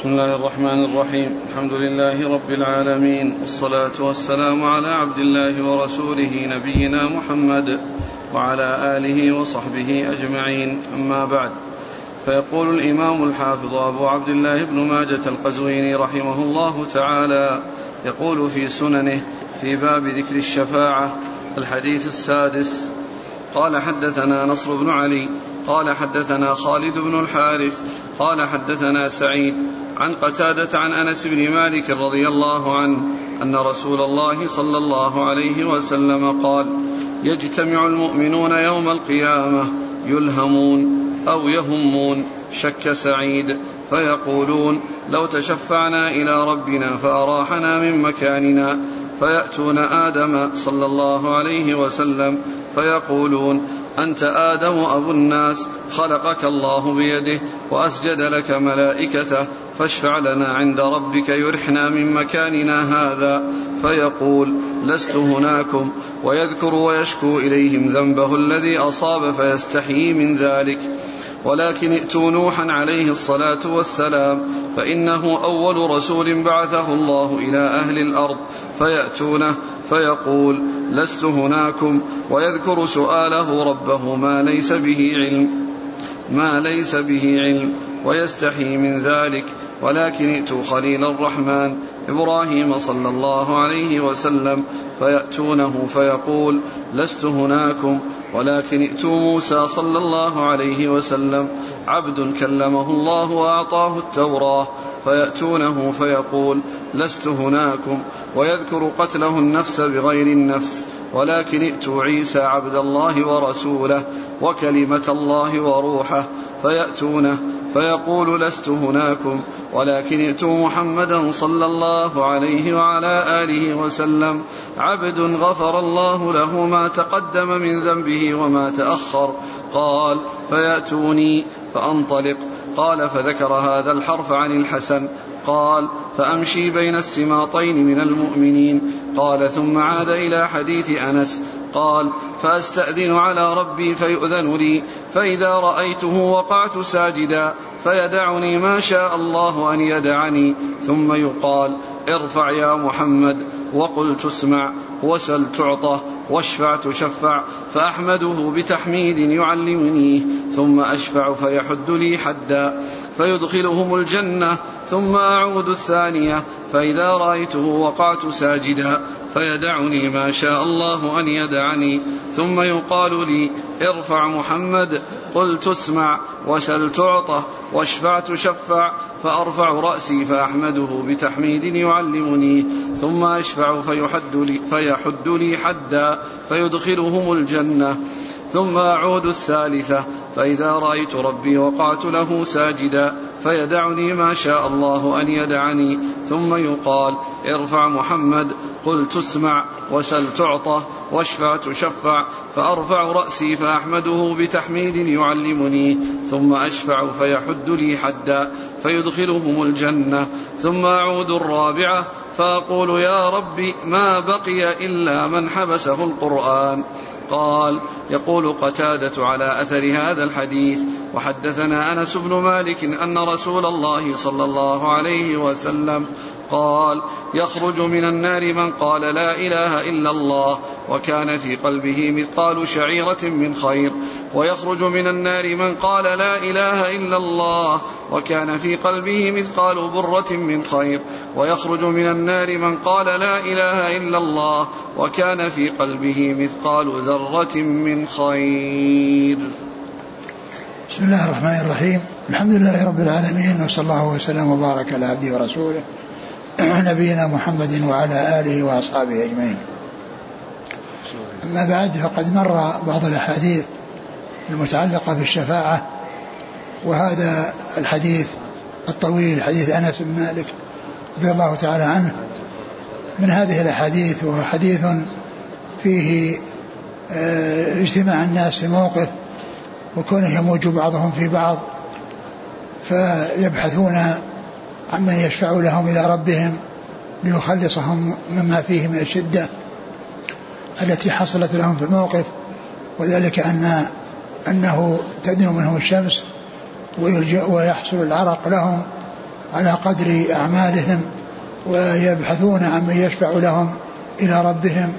بسم الله الرحمن الرحيم. الحمد لله رب العالمين. والصلاة والسلام على عبد الله ورسوله نبينا محمد وعلى آله وصحبه أجمعين. أما بعد فيقول الإمام الحافظ أبو عبد الله بن ماجة القزويني رحمه الله تعالى يقول في سننه في باب ذكر الشفاعة الحديث السادس قال حدثنا نصر بن علي قال حدثنا خالد بن الحارث قال حدثنا سعيد عن قتادة عن أنس بن مالك رضي الله عنه أن رسول الله صلى الله عليه وسلم قال يجتمع المؤمنون يوم القيامة يلهمون أو يهمون شك سعيد فيقولون لو تشفعنا إلى ربنا فأراحنا من مكاننا فيأتون آدم صلى الله عليه وسلم فيقولون أنت آدم أبو الناس خلقك الله بيده وأسجد لك ملائكته فاشفع لنا عند ربك يرحنا من مكاننا هذا. فيقول لست هناكم ويذكر ويشكو إليهم ذنبه الذي أصاب فيستحيي من ذلك. ولكن ائتوا نوحا عليه الصلاة والسلام فإنه أول رسول بعثه الله إلى أهل الأرض فيأتونه فيقول لست هناكم. ويذكر سؤاله ربه ما ليس به علم ما ليس به علم ويستحي من ذلك ولكن ائتوا خليل الرحمن. إبراهيم صلى الله عليه وسلم فيأتونه فيقول لست هناكم ولكن ائتوا موسى صلى الله عليه وسلم عبد كلمه الله وأعطاه التوراة. فيأتونه فيقول لست هناكم. ويذكر قتله النفس بغير النفس ولكن ائتوا عيسى عبد الله ورسوله وكلمة الله وروحه فيأتونه فيقول لست هناكم. ولكن ائتوا محمدا صلى الله عليه وعلى آله وسلم عبد غفر الله له ما تقدم من ذنبه وما تأخر. قال فيأتوني فأنطلق. قال فذكر هذا الحرف عن الحسن. قال فأمشي بين السماطين من المؤمنين. قال ثم عاد إلى حديث أنس. قال فأستأذن على ربي فيؤذن لي. فإذا رأيته وقعت ساجدا فيدعني ما شاء الله أن يدعني. ثم يقال ارفع يا محمد. وقل تسمع وسل تعطى. واشفع تشفع فأحمده بتحميد يعلمنيه ثم أشفع فيحد لي حدا فيدخلهم الجنة ثم أعود الثانية فإذا رأيته وقعت ساجدا. فيدعني ما شاء الله أن يدعني. ثم يقال لي ارفع محمد. قل تسمع وسل تعطى واشفع تشفع فأرفع رأسي فأحمده بتحميد يعلمني. ثم أشفع فيحد لي, فيحد لي حدا فيدخلهم الجنة. ثم أعود الثالثة. فإذا رأيت ربي وقعت له ساجدا فيدعني ما شاء الله أن يدعني. ثم يقال ارفع محمد قل تسمع وسل تعطى واشفع تشفع فأرفع رأسي فأحمده بتحميد يعلمني. ثم أشفع فيحد لي حدا فيدخلهم الجنة. ثم أعود الرابعة فأقول يا رب ما بقي إلا من حبسه القرآن. قال يقول قتادة على أثر هذا الحديث وحدثنا أنس بن مالك أن رسول الله صلى الله عليه وسلم قال يخرج من النار من قال لا إله إلا الله وكان في قلبه مثقال شعيرة من خير ويخرج من النار من قال لا إله إلا الله وكان في قلبه مثقال بره من خير ويخرج من النار من قال لا إله إلا الله وكان في قلبه مثقال ذرة من خير. بسم الله الرحمن الرحيم. الحمد لله رب العالمين وصلى الله وسلم وبارك على عبده ورسوله نبينا محمد وعلى آله وأصحابه أجمعين. أما بعد فقد مر بعض الأحاديث المتعلقة بالشفاعة وهذا الحديث الطويل حديث أنس بن مالك رضي الله تعالى عنه. من هذه الأحاديث وهو حديث فيه آه، اجتماع الناس في موقف وكونه يموج بعضهم في بعض فيبحثون عمن يشفع لهم إلى ربهم ليخلصهم مما فيه من الشدة التي حصلت لهم في الموقف وذلك أن أنه تدنو منهم الشمس ويحصل العرق لهم على قدر أعمالهم ويبحثون عن من يشفع لهم إلى ربهم.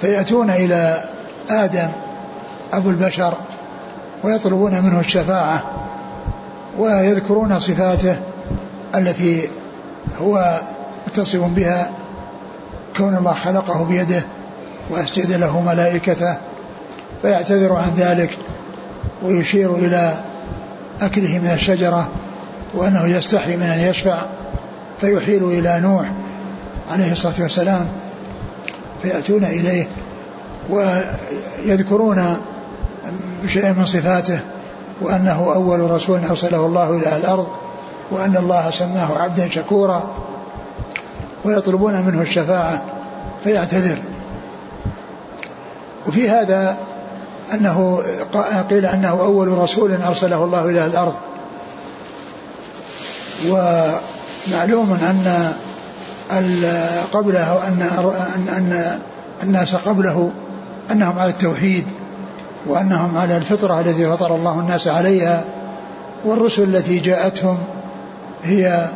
فيأتون إلى آدم أبو البشر ويطلبون منه الشفاعة ويذكرون صفاته التي هو متصف بها كون الله خلقه بيده وأسجد له ملائكته فيعتذر عن ذلك ويشير إلى أكله من الشجرة وأنه يستحي من أن يشفع فيحيل إلى نوح عليه الصلاة والسلام فيأتون إليه ويذكرون شيئا من صفاته وأنه أول رسول أرسله الله إلى الأرض وأن الله سماه عبدا شكورا ويطلبون منه الشفاعة فيعتذر. وفي هذا أنه قيل أنه أول رسول أرسله الله إلى الأرض. ومعلوم أن قبله أن أن الناس قبله أنهم على التوحيد وأنهم على الفطرة التي فطر الله الناس عليها. والرسل التي جاءتهم هي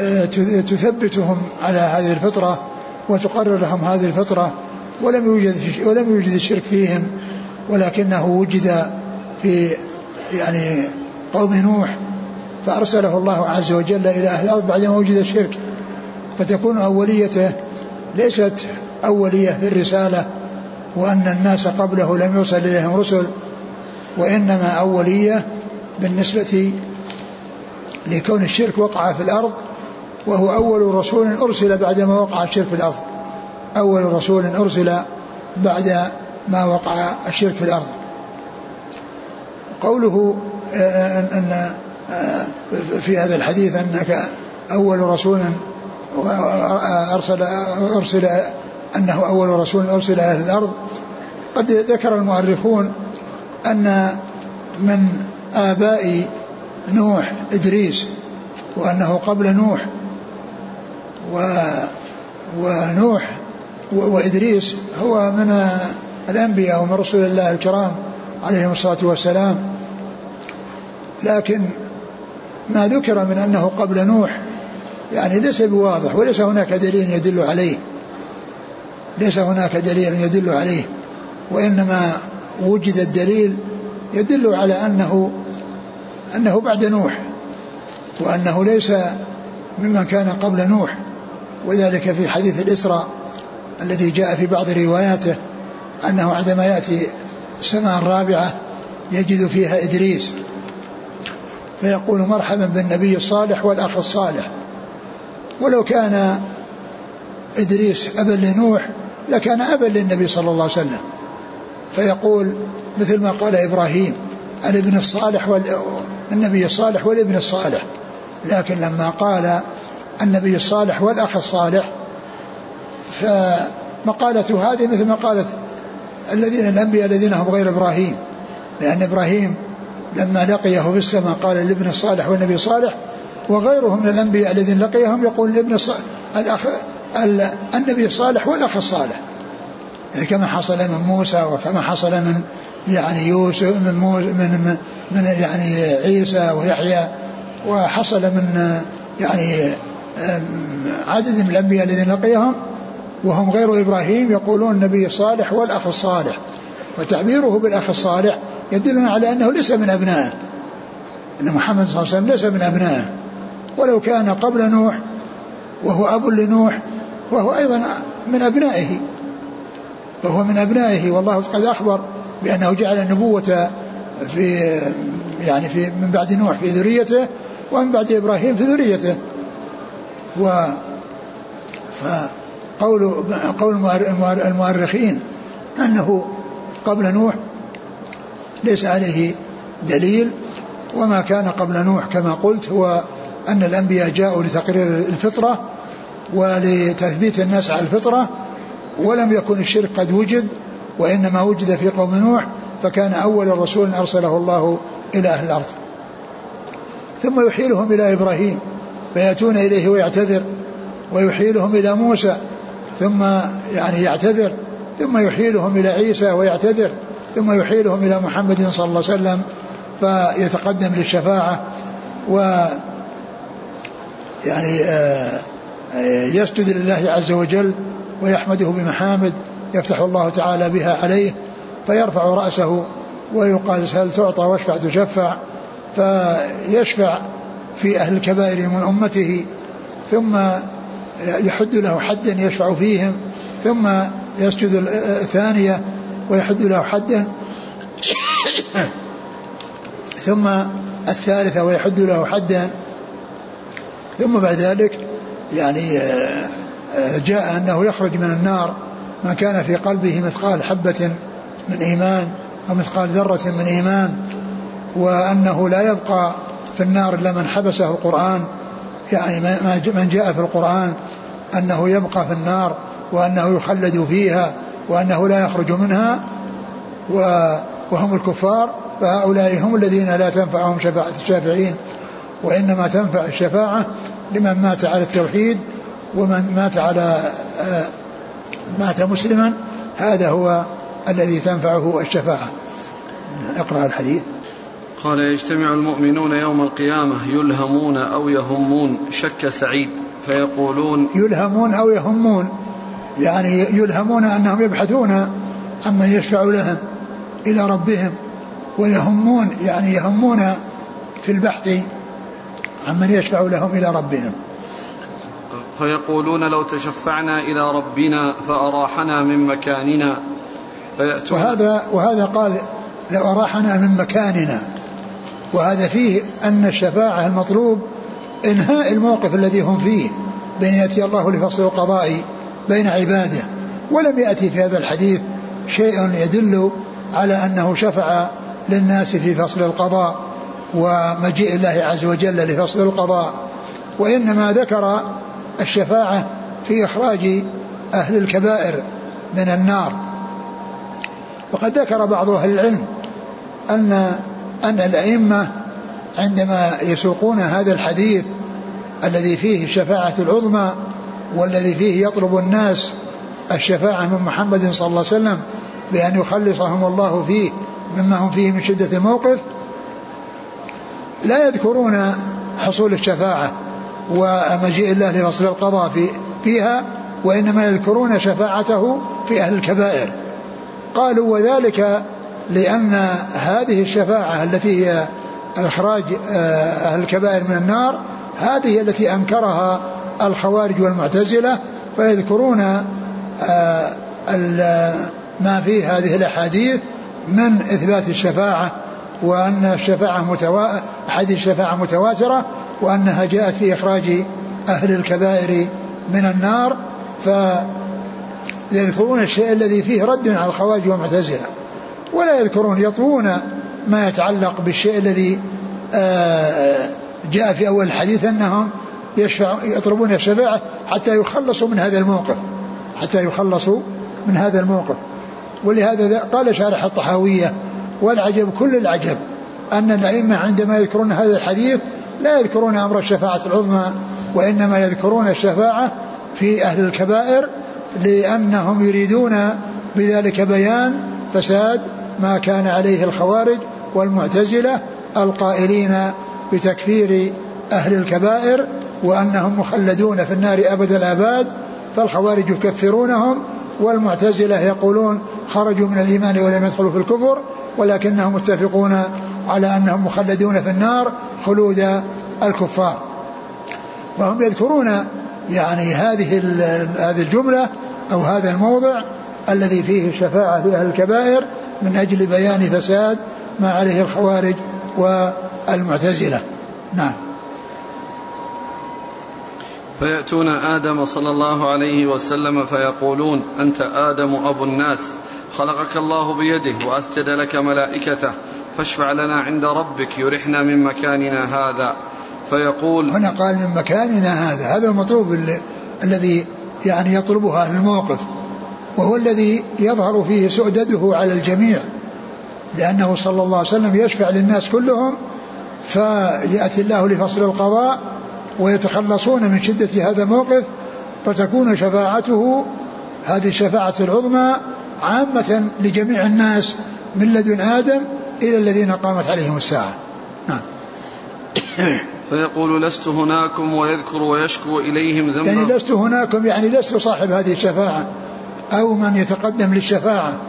آه، تثبتهم على هذه الفطرة وتقرر لهم هذه الفطرة ولم يوجد ولم يوجد الشرك فيهم. ولكنه وجد في يعني قوم نوح فأرسله الله عز وجل إلى أهل الأرض بعدما وجد الشرك. فتكون أوليته ليست أولية في الرسالة وأن الناس قبله لم يرسل إليهم رسل وإنما أولية بالنسبة لكون الشرك وقع في الأرض وهو أول رسول أرسل بعدما وقع الشرك في الأرض. أول رسول أرسل بعد ما وقع الشرك في الأرض. قوله آه، أن آه، في هذا الحديث أنك أول رسول أرسل أرسل أنه أول رسول أرسل أهل الأرض. قد ذكر المؤرخون أن من آباء نوح إدريس وأنه قبل نوح و ونوح وإدريس هو من الأنبياء ومن رسول الله الكرام عليهم الصلاة والسلام. لكن ما ذكر من أنه قبل نوح يعني ليس بواضح وليس هناك دليل يدل عليه. ليس هناك دليل يدل عليه وإنما وجد الدليل يدل على أنه أنه بعد نوح وأنه ليس ممن كان قبل نوح. وذلك في حديث الإسراء الذي جاء في بعض رواياته. أنه عندما يأتي السماء الرابعة يجد فيها إدريس فيقول مرحبا بالنبي الصالح والأخ الصالح. ولو كان إدريس أبا لنوح لكان أبا للنبي صلى الله عليه وسلم. فيقول مثل ما قال إبراهيم الابن الصالح والنبي الصالح والابن الصالح. لكن لما قال النبي الصالح والأخ الصالح فمقالته هذه مثل مقالة الذين الأنبياء الذين هم غير إبراهيم. لأن إبراهيم لما لقيه في السماء قال الابن الصالح والنبي الصالح وغيره من الأنبياء الذين لقيهم يقول الصالح الأخ النبي الصالح والأخ الصالح يعني كما حصل من موسى وكما حصل من يعني يوسف من موسى من من يعني عيسى ويحيى وحصل من يعني عدد من الأنبياء الذين لقيهم وهم غير إبراهيم يقولون النبي الصالح والأخ الصالح وتعبيره بالأخ الصالح يدلنا على أنه ليس من ابنائه أن محمد صلى الله عليه وسلم ليس من أبنائه. ولو كان قبل نوح وهو أب لنوح وهو أيضا من أبنائه. فهو من أبنائه. والله قد أخبر بأنه جعل النبوة في يعني في من بعد نوح في ذريته ومن بعد إبراهيم في ذريته. و فقول قول المؤرخين أنه قبل نوح ليس عليه دليل وما كان قبل نوح كما قلت هو أن الأنبياء جاءوا لتقرير الفطرة ولتثبيت الناس على الفطرة ولم يكن الشرك قد وجد وإنما وجد في قوم نوح فكان أول رسول أرسله الله إلى أهل الأرض. ثم يحيلهم إلى إبراهيم فيأتون إليه ويعتذر ويحيلهم إلى موسى ثم يعني يعتذر ثم يحيلهم إلى عيسى ويعتذر ثم يحيلهم إلى محمد صلى الله عليه وسلم فيتقدم للشفاعة و يعني آه، يسجد لله عز وجل ويحمده بمحامد يفتح الله تعالى بها عليه فيرفع رأسه ويقال هل تعطى واشفع تشفع فيشفع في أهل الكبائر من أمته ثم يحد له حدا يشفع فيهم ثم يسجد الثانية ويحد له حدا ثم الثالثة ويحد له حدا ثم بعد ذلك يعني آه، آه، جاء أنه يخرج من النار من كان في قلبه مثقال حبة من إيمان أو مثقال ذرة من إيمان وأنه لا يبقى في النار إلا من حبسه القرآن يعني من جاء في القرآن. أنه يبقى في النار وأنه يخلد فيها وأنه لا يخرج منها وهم الكفار فهؤلاء هم الذين لا تنفعهم شفاعة الشافعين وإنما تنفع الشفاعة لمن مات على التوحيد ومن مات على آه، مات مسلما. هذا هو الذي تنفعه الشفاعة. اقرأ الحديث. قال يجتمع المؤمنون يوم القيامة يلهمون أو يهمون شك سعيد فيقولون يلهمون أو يهمون. يعني يلهمون أنهم يبحثون عمن يشفع لهم إلى ربهم ويهمون يعني يهمون في البحث عمن يشفع لهم إلى ربهم. فيقولون لو تشفعنا إلى ربنا فأراحنا من مكاننا. فيأتون وهذا وهذا قال لو أراحنا من مكاننا. وهذا فيه أن الشفاعة المطلوب إنهاء الموقف الذي هم فيه بين يأتي الله لفصل القضاء بين عباده ولم يأتي في هذا الحديث شيء يدل على أنه شفع للناس في فصل القضاء ومجيء الله عز وجل لفصل القضاء. وإنما ذكر الشفاعة في إخراج أهل الكبائر من النار. وقد ذكر بعض أهل العلم أن أن الأئمة عندما يسوقون هذا الحديث الذي فيه الشفاعة العظمى والذي فيه يطلب الناس الشفاعة من محمد صلى الله عليه وسلم بأن يخلصهم الله فيه مما هم فيه من شدة الموقف لا يذكرون حصول الشفاعة ومجيء الله لفصل القضاء في فيها وإنما يذكرون شفاعته في أهل الكبائر. قالوا وذلك لأن هذه الشفاعة التي هي إخراج آه، أهل الكبائر من النار هذه التي أنكرها الخوارج والمعتزلة فيذكرون آه، ما في هذه الأحاديث من إثبات الشفاعة وأن الشفاعة متوا... أحاديث الشفاعة متواترة وأنها جاءت في إخراج أهل الكبائر من النار فيذكرون الشيء الذي فيه رد على الخوارج والمعتزلة. ولا يذكرون يطوون ما يتعلق بالشيء الذي آه، جاء في أول الحديث أنهم يطلبون الشفاعة حتى يخلصوا من هذا الموقف حتى يخلصوا من هذا الموقف. ولهذا قال شارح الطحاوية والعجب كل العجب أن الأئمة عندما يذكرون هذا الحديث لا يذكرون أمر الشفاعة العظمى وإنما يذكرون الشفاعة في أهل الكبائر لأنهم يريدون بذلك بيان فساد ما كان عليه الخوارج والمعتزلة القائلين بتكفير أهل الكبائر وأنهم مخلدون في النار أبد الآباد فالخوارج يكفرونهم والمعتزلة يقولون خرجوا من الإيمان ولم يدخلوا في الكفر ولكنهم متفقون على أنهم مخلدون في النار خلود الكفار. فهم يذكرون يعني هذه هذه الجملة أو هذا الموضع الذي فيه الشفاعة لأهل الكبائر من أجل بيان فساد ما عليه الخوارج والمعتزلة. نعم. فيأتون آدم صلى الله عليه وسلم فيقولون أنت آدم أبو الناس خلقك الله بيده وأسجد لك ملائكته فاشفع لنا عند ربك يرحنا من مكاننا هذا. فيقول هنا قال من مكاننا هذا. هذا المطلوب الذي يعني يطلبها الموقف. وهو الذي يظهر فيه سؤدده على الجميع لأنه صلى الله عليه وسلم يشفع للناس كلهم فيأتي الله لفصل القضاء ويتخلصون من شدة هذا الموقف فتكون شفاعته هذه الشفاعة العظمى عامة لجميع الناس من لدن آدم إلى الذين قامت عليهم الساعة. نعم. فيقول لست هناكم ويذكر ويشكو إليهم ذنبه يعني لست هناكم يعني لست صاحب هذه الشفاعة. أو من يتقدم للشفاعة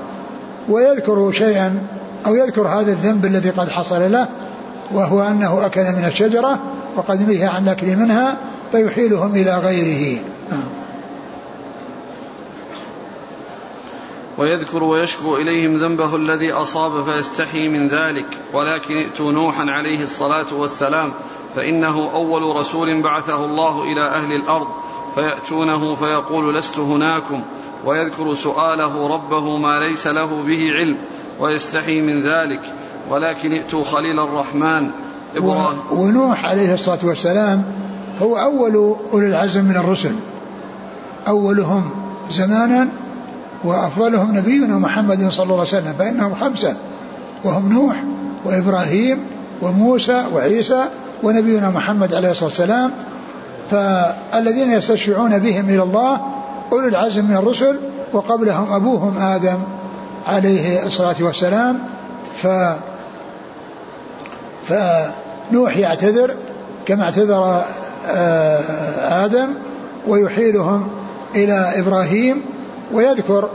ويذكر شيئا أو يذكر هذا الذنب الذي قد حصل له وهو أنه أكل من الشجرة وقد نهي عن الأكل منها فيحيلهم إلى غيره نعم. ويذكر ويشكو إليهم ذنبه الذي أصاب فيستحي من ذلك ولكن ائتوا نوحا عليه الصلاة والسلام فإنه أول رسول بعثه الله إلى أهل الأرض فيأتونه فيقول لست هناكم ويذكر سؤاله ربه ما ليس له به علم ويستحي من ذلك. ولكن ائتوا خليل الرحمن. إبراهيم. ونوح عليه الصلاة والسلام هو أول أولي العزم من الرسل. أولهم زمانا وأفضلهم نبينا محمد صلى الله عليه وسلم فإنهم خمسة. وهم نوح وإبراهيم وموسى وعيسى ونبينا محمد عليه الصلاة والسلام. فالذين يستشفعون بهم إلى الله أولو العزم من الرسل وقبلهم أبوهم آدم عليه الصلاة والسلام. ف فنوح يعتذر كما اعتذر آه، آدم ويحيلهم إلى إبراهيم ويذكر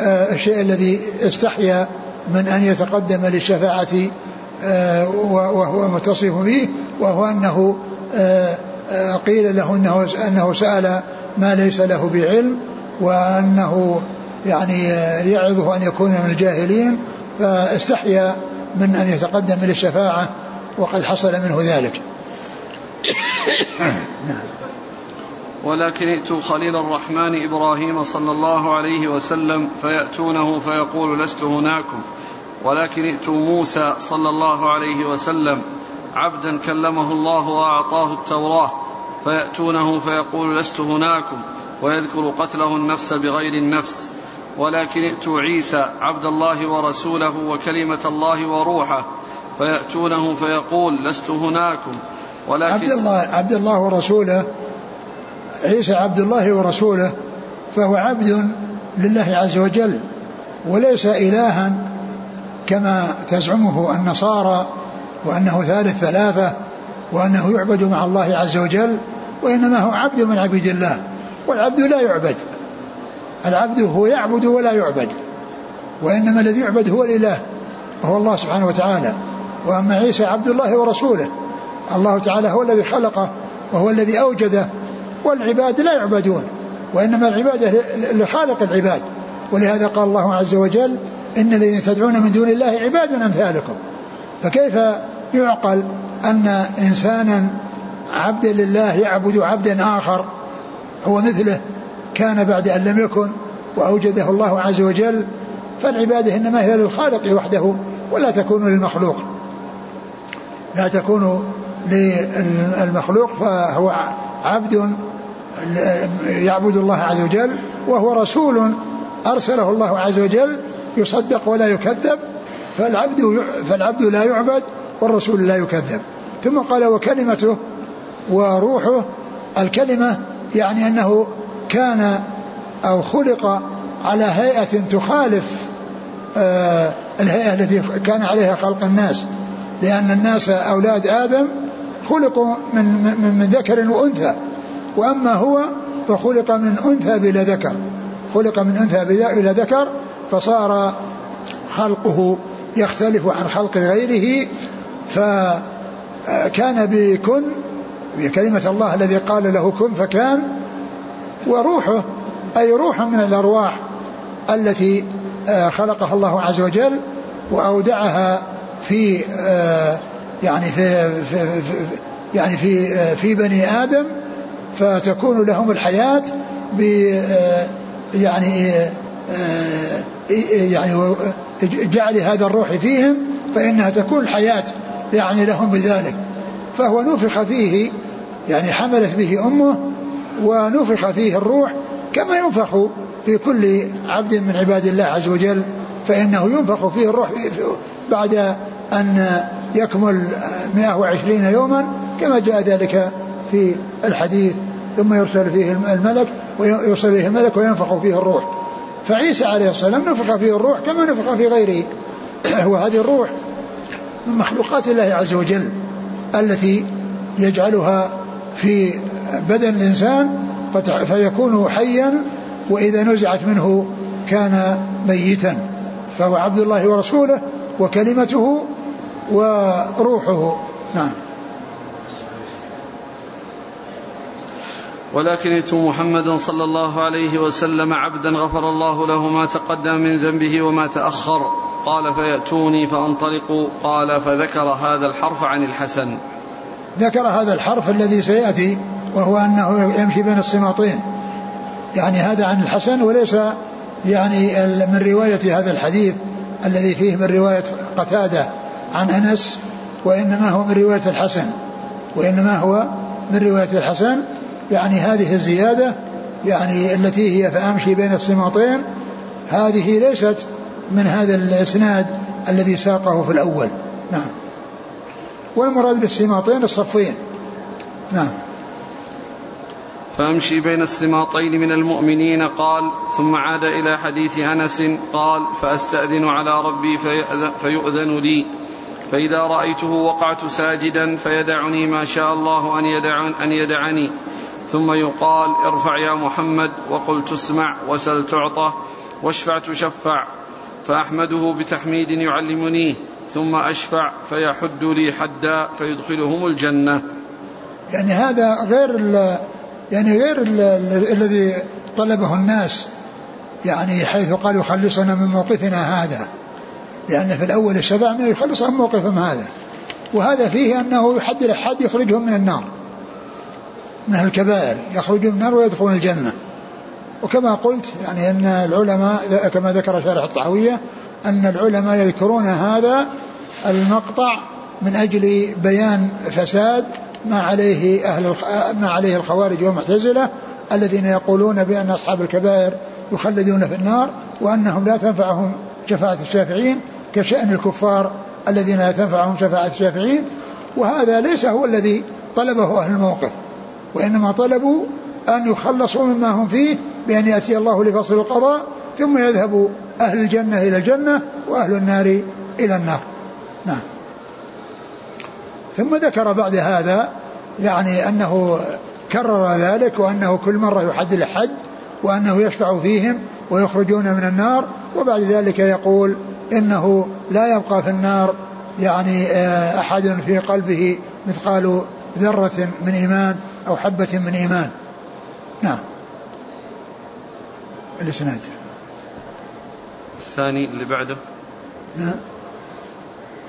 آه، الشيء الذي استحيا من أن يتقدم للشفاعة آه، وهو متصف به وهو أنه قيل له أنه, أنه سأل ما ليس له بعلم وأنه يعني يعظه أن يكون من الجاهلين فاستحيا من أن يتقدم للشفاعة وقد حصل منه ذلك. ولكن ائتوا خليل الرحمن إبراهيم صلى الله عليه وسلم فيأتونه فيقول لست هناكم. ولكن ائتوا موسى صلى الله عليه وسلم عبدا كلمه الله وأعطاه التوراة فيأتونه فيقول لست هناكم ويذكر قتله النفس بغير النفس. ولكن ائتوا عيسى عبد الله ورسوله وكلمة الله وروحه فيأتونه فيقول لست هناكم. ولكن عبد الله عبد الله ورسوله عيسى عبد الله ورسوله فهو عبد لله عز وجل وليس إلها كما تزعمه النصارى وأنه ثالث ثلاثة وأنه يعبد مع الله عز وجل وإنما هو عبد من عبيد الله والعبد لا يعبد. العبد هو يعبد ولا يعبد وإنما الذي يعبد هو الإله وهو الله سبحانه وتعالى. وأما عيسى عبد الله ورسوله الله تعالى هو الذي خلقه وهو الذي أوجده والعباد لا يعبدون وإنما العبادة لخالق العباد. ولهذا قال الله عز وجل إن الذين تدعون من دون الله عباد أمثالكم. فكيف يعقل أن إنسانا عبدا لله يعبد عبدا آخر هو مثله كان بعد أن لم يكن وأوجده الله عز وجل فالعبادة إنما هي للخالق وحده ولا تكون للمخلوق. لا تكون للمخلوق فهو عبد يعبد الله عز وجل وهو رسول أرسله الله عز وجل يصدق ولا يكذب فالعبد فالعبد لا يعبد والرسول لا يكذب. ثم قال وكلمته وروحه الكلمة يعني أنه كان أو خلق على هيئة تخالف آه الهيئة التي كان عليها خلق الناس. لأن الناس أولاد آدم خلقوا من, من, من ذكر وأنثى. وأما هو فخلق من أنثى بلا ذكر. خلق من أنثى بلا ذكر فصار خلقه يختلف عن خلق غيره فكان بكن بكلمة الله الذي قال له كن فكان وروحه أي روح من الأرواح التي آه، خلقها الله عز وجل وأودعها في آه، يعني في, في, في يعني في آه، في بني آدم فتكون لهم الحياة ب يعني يعني جعل هذا الروح فيهم فإنها تكون الحياة يعني لهم بذلك. فهو نفخ فيه يعني حملت به أمه ونفخ فيه الروح كما ينفخ في كل عبد من عباد الله عز وجل فإنه ينفخ فيه الروح بعد أن يكمل 120 يوما كما جاء ذلك في الحديث. ثم يرسل فيه الملك ويرسل إليه الملك وينفخ فيه الروح. فعيسى عليه السلام نفخ فيه الروح كما نفخ في غيره وهذه الروح من مخلوقات الله عز وجل التي يجعلها في بدن الإنسان فيكون حيا وإذا نزعت منه كان ميتا فهو عبد الله ورسوله وكلمته وروحه. نعم. ولكنتم محمدا صلى الله عليه وسلم عبدا غفر الله له ما تقدم من ذنبه وما تأخر. قال فيأتوني فأنطلق قال فذكر هذا الحرف عن الحسن. ذكر هذا الحرف الذي سيأتي وهو أنه يمشي بين الصماطين. يعني هذا عن الحسن وليس يعني من رواية هذا الحديث الذي فيه من رواية قتادة عن أنس وإنما هو من رواية الحسن وإنما هو من رواية الحسن يعني هذه الزيادة يعني التي هي فأمشي بين الصماطين هذه ليست من هذا الإسناد الذي ساقه في الأول. نعم. والمراد بالسماطين الصفين. نعم. فأمشي بين السماطين من المؤمنين قال ثم عاد إلى حديث أنس قال فأستأذن على ربي فيؤذن لي. فإذا رأيته وقعت ساجدا فيدعني ما شاء الله أن يدع أن يدعني. ثم يقال ارفع يا محمد وقل تسمع وسل تعطى واشفع تشفع فأحمده بتحميد يعلمنيه ثم أشفع فيحد لي حدا فيدخلهم الجنة. يعني هذا غير يعني غير الذي طلبه الناس يعني حيث قالوا خلصنا من موقفنا هذا. لأن في الأول الشفاعة من يخلصهم موقفهم هذا. وهذا فيه أنه يحد الحد يخرجهم من النار. من الكبائر يخرجون من النار ويدخلون الجنة. وكما قلت يعني أن العلماء كما ذكر شارح الطحوية أن العلماء يذكرون هذا المقطع من أجل بيان فساد ما عليه أهل ما عليه الخوارج والمعتزلة الذين يقولون بأن أصحاب الكبائر يخلدون في النار وأنهم لا تنفعهم شفاعة الشافعين كشأن الكفار الذين لا تنفعهم شفاعة الشافعين. وهذا ليس هو الذي طلبه أهل الموقف. وإنما طلبوا أن يخلصوا مما هم فيه بأن يأتي الله لفصل القضاء ثم يذهب أهل الجنة إلى الجنة وأهل النار إلى النار. نعم. ثم ذكر بعد هذا يعني أنه كرر ذلك وأنه كل مرة يحد الحد وأنه يشفع فيهم ويخرجون من النار وبعد ذلك يقول إنه لا يبقى في النار يعني آه، أحد في قلبه مثقال ذرة من إيمان. أو حبة من إيمان. نعم. الإسناد. الثاني اللي بعده. نعم.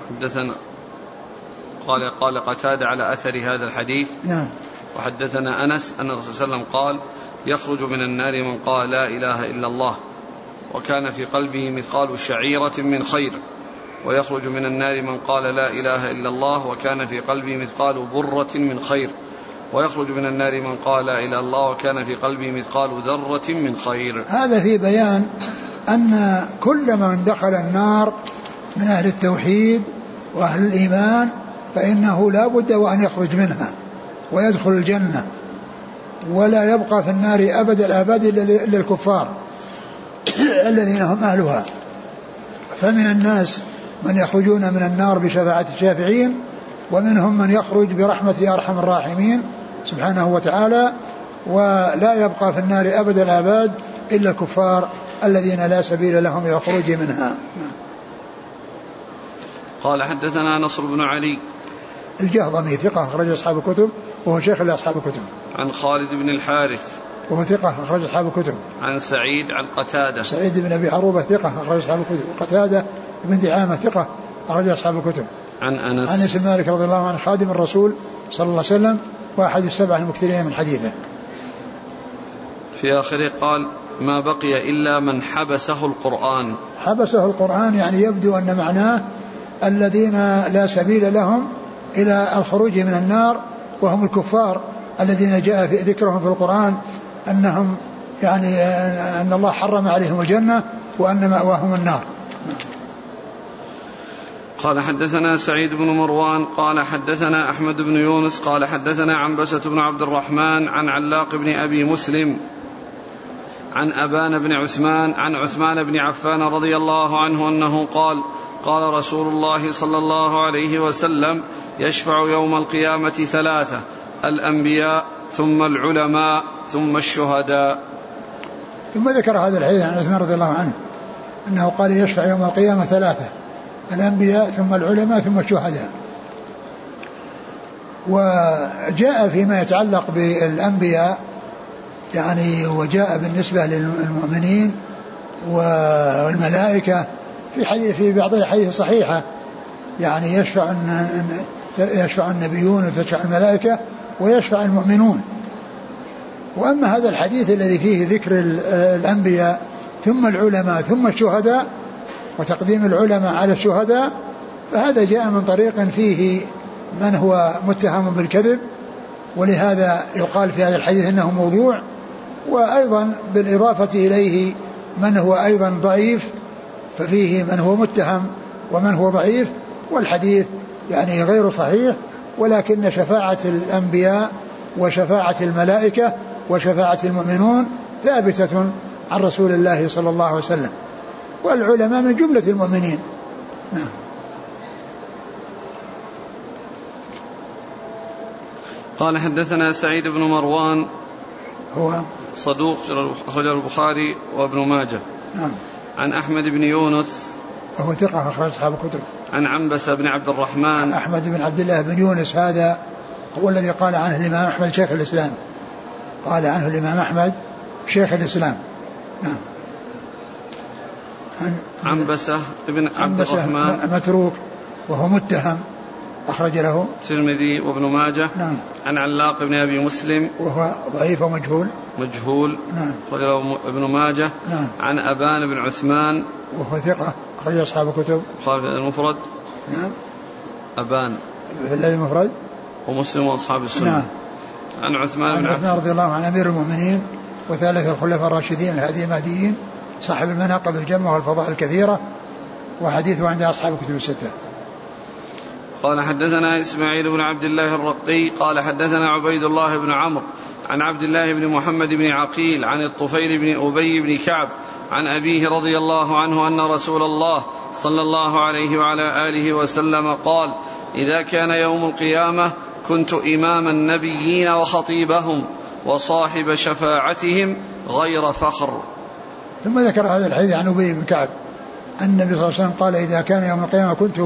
حدثنا قال قال قتادة على أثر هذا الحديث. نعم. وحدثنا أنس أن الرسول صلى الله عليه وسلم قال يخرج من النار من قال لا إله إلا الله وكان في قلبه مثقال شعيرة من خير ويخرج من النار من قال لا إله إلا الله وكان في قلبه مثقال برة من خير. ويخرج من النار من قال إلا الله وكان في قلبه مثقال ذرة من خير. هذا في بيان أن كل من دخل النار من أهل التوحيد وأهل الإيمان فإنه لا بد وأن يخرج منها ويدخل الجنة ولا يبقى في النار أبد الآباد إلا الكفار الذين هم أهلها. فمن الناس من يخرجون من النار بشفاعة الشافعين ومنهم من يخرج برحمة أرحم الراحمين سبحانه وتعالى ولا يبقى في النار أبد الآباد إلا الكفار الذين لا سبيل لهم إلى الخروج منها. قال حدثنا نصر بن علي. الجهضمي ثقة أخرج أصحاب الكتب وهو شيخ لأصحاب الكتب. عن خالد بن الحارث. وهو ثقة أخرج أصحاب الكتب. عن سعيد عن قتادة. سعيد بن أبي عروبة ثقة أخرج أصحاب الكتب. وقتادة بن دعامة ثقة أخرج أصحاب الكتب. عن أنس. عن أنس مالك رضي الله عنه خادم الرسول صلى الله عليه وسلم وأحد السبع المكثرين من حديثه. في آخره قال ما بقي إلا من حبسه القرآن. حبسه القرآن يعني يبدو أن معناه الذين لا سبيل لهم إلى الخروج من النار وهم الكفار الذين جاء في ذكرهم في القرآن أنهم يعني أن الله حرم عليهم الجنة وأن مأواهم النار. قال حدثنا سعيد بن مروان قال حدثنا أحمد بن يونس قال حدثنا عنبسة بن عبد الرحمن عن علاق بن أبي مسلم عن أبان بن عثمان عن عثمان بن عفان رضي الله عنه أنه قال قال رسول الله صلى الله عليه وسلم يشفع يوم القيامة ثلاثة الأنبياء ثم العلماء ثم الشهداء. ثم ذكر هذا الحديث عن عثمان رضي الله عنه أنه قال يشفع يوم القيامة ثلاثة الأنبياء ثم العلماء ثم الشهداء. وجاء فيما يتعلق بالأنبياء يعني وجاء بالنسبة للمؤمنين والملائكة في حديث في بعض الأحاديث الصحيحة. يعني يشفع يشفع النبيون وتشفع الملائكة ويشفع المؤمنون. وأما هذا الحديث الذي فيه ذكر الأنبياء ثم العلماء ثم الشهداء وتقديم العلماء على الشهداء فهذا جاء من طريق فيه من هو متهم بالكذب ولهذا يقال في هذا الحديث إنه موضوع. وأيضا بالإضافة إليه من هو أيضا ضعيف ففيه من هو متهم ومن هو ضعيف والحديث يعني غير صحيح ولكن شفاعة الأنبياء وشفاعة الملائكة وشفاعة المؤمنون ثابتة عن رسول الله صلى الله عليه وسلم. والعلماء من جملة المؤمنين. نعم. قال حدثنا سعيد بن مروان. هو صدوق أخرجه البخاري وابن ماجه. نعم. عن أحمد بن يونس. وهو ثقة أخرج أصحاب الكتب. عن عنبسة بن عبد الرحمن. أحمد بن عبد الله بن يونس هذا هو الذي قال عنه الإمام أحمد شيخ الإسلام. قال عنه الإمام أحمد شيخ الإسلام. نعم. عن عنبسة بن عبد الرحمن. متروك وهو متهم أخرج له. الترمذي وابن ماجه. نعم. عن علاق بن أبي مسلم. وهو ضعيف ومجهول. مجهول. نعم. أخرج له ابن ماجه. نعم. عن أبان بن عثمان. وهو ثقة أخرج أصحاب الكتب. قال المفرد. نعم. أبان. في المفرد ومسلم وأصحاب السنة. نعم. عن عثمان عن بن عثمان رضي الله عنه أمير المؤمنين وثالث الخلفاء الراشدين الهادي المهديين صاحب المناقب الجمة والفضائل الكثيرة وحديثه عند أصحاب الكتب الستة. قال حدثنا إسماعيل بن عبد الله الرقي قال حدثنا عبيد الله بن عمرو عن عبد الله بن محمد بن عقيل عن الطفيل بن أبي بن كعب عن أبيه رضي الله عنه أن رسول الله صلى الله عليه وعلى آله وسلم قال إذا كان يوم القيامة كنت إمام النبيين وخطيبهم وصاحب شفاعتهم غير فخر. ثم ذكر هذا الحديث عن أبي بن كعب. أن النبي صلى الله عليه وسلم قال إذا كان يوم القيامة كنت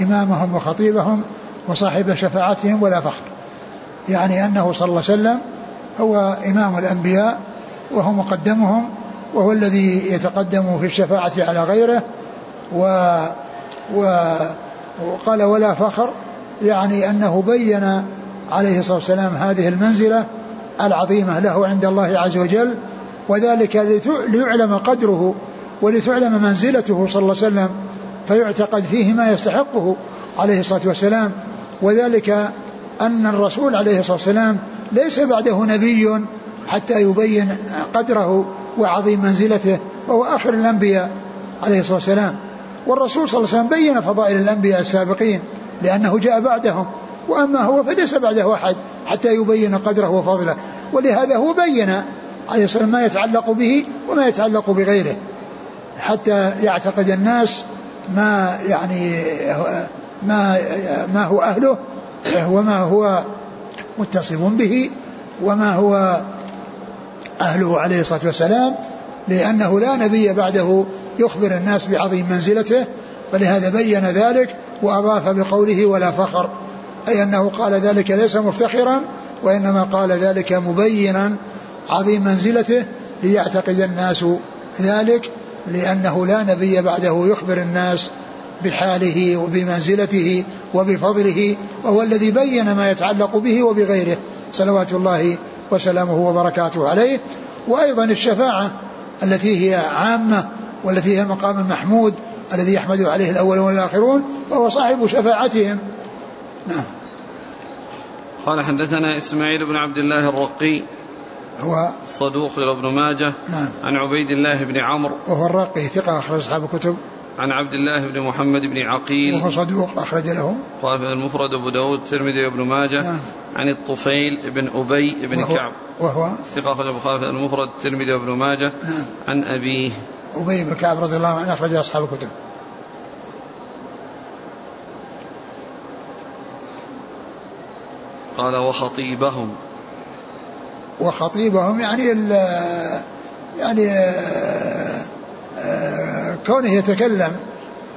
إمامهم وخطيبهم وصاحب شفاعتهم ولا فخر. يعني أنه صلى الله عليه وسلم هو إمام الأنبياء وهو مقدمهم وهو الذي يتقدم في الشفاعة على غيره و, و وقال ولا فخر يعني أنه بين عليه الصلاة والسلام هذه المنزلة العظيمة له عند الله عز وجل وذلك ليعلم قدره ولتعلم منزلته صلى الله عليه وسلم فيعتقد فيه ما يستحقه عليه الصلاة والسلام. وذلك أن الرسول عليه الصلاة والسلام ليس بعده نبي حتى يبين قدره وعظيم منزلته وهو آخر الأنبياء عليه الصلاة والسلام. والرسول صلى الله عليه وسلم بين فضائل الأنبياء السابقين لأنه جاء بعدهم وأما هو فليس بعده أحد حتى يبين قدره وفضله. ولهذا هو بين عليه الصلاة والسلام ما يتعلق به وما يتعلق بغيره. حتى يعتقد الناس ما يعني ما ما هو أهله وما هو متصف به وما هو أهله عليه الصلاة والسلام لأنه لا نبي بعده يخبر الناس بعظيم منزلته فلهذا بين ذلك وأضاف بقوله ولا فخر أي أنه قال ذلك ليس مفتخرا وإنما قال ذلك مبينا عظيم منزلته ليعتقد الناس ذلك لأنه لا نبي بعده يخبر الناس بحاله وبمنزلته وبفضله وهو الذي بين ما يتعلق به وبغيره. صلوات الله وسلامه وبركاته عليه. وأيضا الشفاعة التي هي عامة والتي هي المقام المحمود الذي يحمد عليه الأولون والآخرون فهو صاحب شفاعتهم. نعم. قال حدثنا إسماعيل بن عبد الله الرقي هو صدوق ابن ماجه. نعم. عن عبيد الله بن عمرو. وهو الراقي ثقة أخرج أصحاب الكتب. عن عبد الله بن محمد بن عقيل. وهو صدوق أخرج له. قال في المفرد أبو داود الترمذي وابن ماجه. نعم. عن الطفيل بن أبي بن وهو كعب. وهو ثقة أخرج أبو خالد المفرد الترمذي وابن ماجه. نعم. عن أبيه. أبي بن كعب رضي الله عنه أخرج أصحاب الكتب. قال وخطيبهم. وخطيبهم يعني يعني كونه يتكلم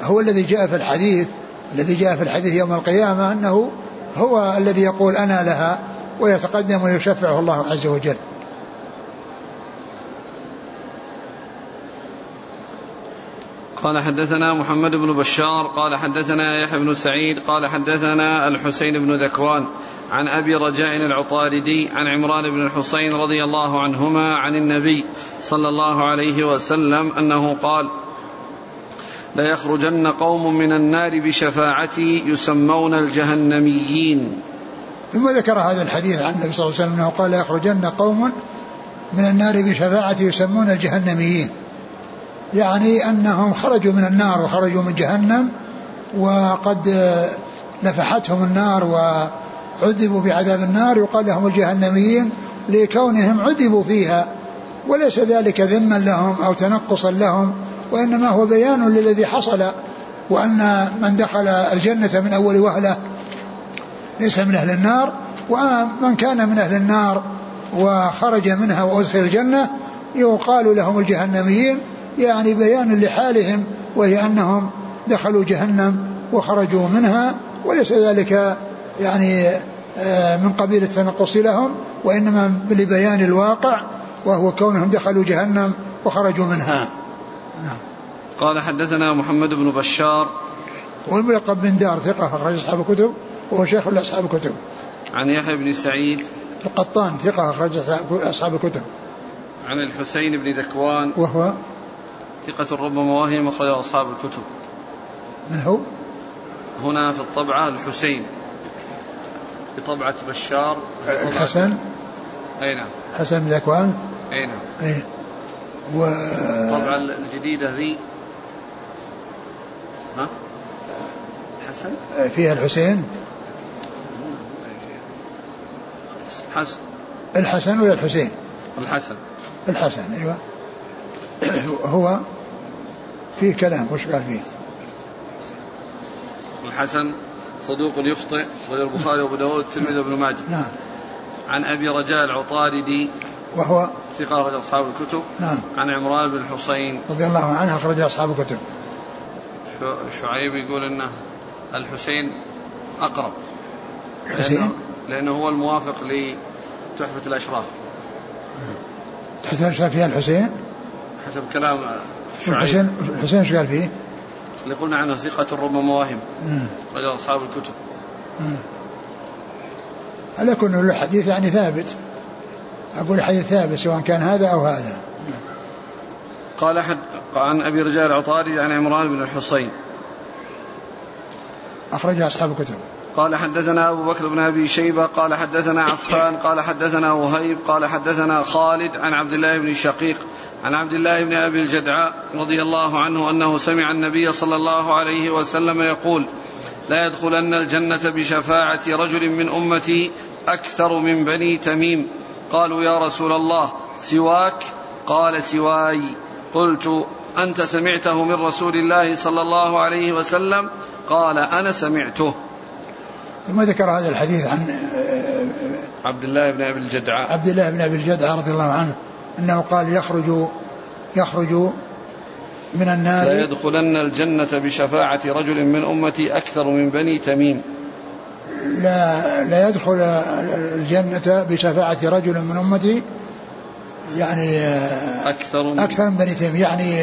هو الذي جاء في الحديث الذي جاء في الحديث يوم القيامة أنه هو الذي يقول أنا لها ويتقدم ويشفعه الله عز وجل. قال حدثنا محمد بن بشار قال حدثنا يحيى بن سعيد قال حدثنا الحسين بن ذكوان عن أبي رجاء العطاردي عن عمران بن الحسين رضي الله عنهما عن النبي صلى الله عليه وسلم أنه قال ليخرجن قوم من النار بشفاعتي يسمون الجهنميين. ثم ذكر هذا الحديث عن النبي صلى الله عليه وسلم أنه قال ليخرجن قوم من النار بشفاعتي يسمون الجهنميين. يعني أنهم خرجوا من النار وخرجوا من جهنم وقد نفحتهم النار وعذبوا بعذاب النار يقال لهم الجهنميين لكونهم عذبوا فيها وليس ذلك ذما لهم أو تنقصا لهم وإنما هو بيان للذي حصل وأن من دخل الجنة من أول وهلة ليس من أهل النار ومن كان من أهل النار وخرج منها وأدخل الجنة يقال لهم الجهنميين يعني بيان لحالهم وهي أنهم دخلوا جهنم وخرجوا منها وليس ذلك يعني آه، من قبيل التنقص لهم وإنما لبيان الواقع وهو كونهم دخلوا جهنم وخرجوا منها. نعم. قال حدثنا محمد بن بشار. والملقب بن دار ثقة أخرج أصحاب الكتب وهو شيخ لأصحاب الكتب. عن يحيى بن سعيد. القطان ثقة أخرج أصحاب الكتب. عن الحسين بن ذكوان. وهو ثقة ربما وهم أخرج أصحاب الكتب. من هو؟ هنا في الطبعة الحسين. في طبعة بشار. في طبعة الحسن أي نعم. حسن بن ذكوان؟ أي نعم. أي و الطبعة الجديدة ذي. ها؟ حسن؟ فيها الحسين؟ حسن الحسن ولا الحسين؟ الحسن. الحسن أيوه. هو فيه كلام وش قال فيه؟ الحسن. صدوق يخطئ رجل البخاري وأبو داود الترمذي وابن ماجه. نعم. عن أبي رجاء العطاردي وهو؟ ثقة أخرج أصحاب الكتب. نعم. عن عمران بن الحصين رضي الله عنه أخرج أصحاب الكتب. شعيب يقول أنه الحسين أقرب. الحسين؟ لأنه, لأنه هو الموافق لتحفة الأشراف. تحفة الأشراف فيها الحسين؟ حسب كلام شعيب. الحسين الحسين إيش قال فيه؟ اللي قلنا عنه ثقة ربما مواهم رجل أصحاب الكتب. على كل الحديث يعني ثابت. أقول حديث ثابت سواء كان هذا أو هذا. قال حد عن أبي رجال العطاري عن عمران بن الحصين. أخرج أصحاب الكتب. قال حدثنا أبو بكر بن أبي شيبة قال حدثنا عفان قال حدثنا وهيب قال حدثنا خالد عن عبد الله بن شقيق عن عبد الله بن أبي الجدعاء رضي الله عنه أنه سمع النبي صلى الله عليه وسلم يقول لا يدخلن الجنة بشفاعة رجل من أمتي أكثر من بني تميم. قالوا يا رسول الله سواك؟ قال سواي. قلت أنت سمعته من رسول الله صلى الله عليه وسلم؟ قال أنا سمعته. ثم ذكر هذا الحديث عن عبد الله بن أبي الجدعاء. عبد الله بن أبي الجدعاء رضي الله عنه أنه قال يخرج يخرج من النار لا يدخلن الجنة بشفاعة رجل من أمتي أكثر من بني تميم. لا لا يدخل الجنة بشفاعة رجل من أمتي يعني أكثر من أكثر من بني تميم يعني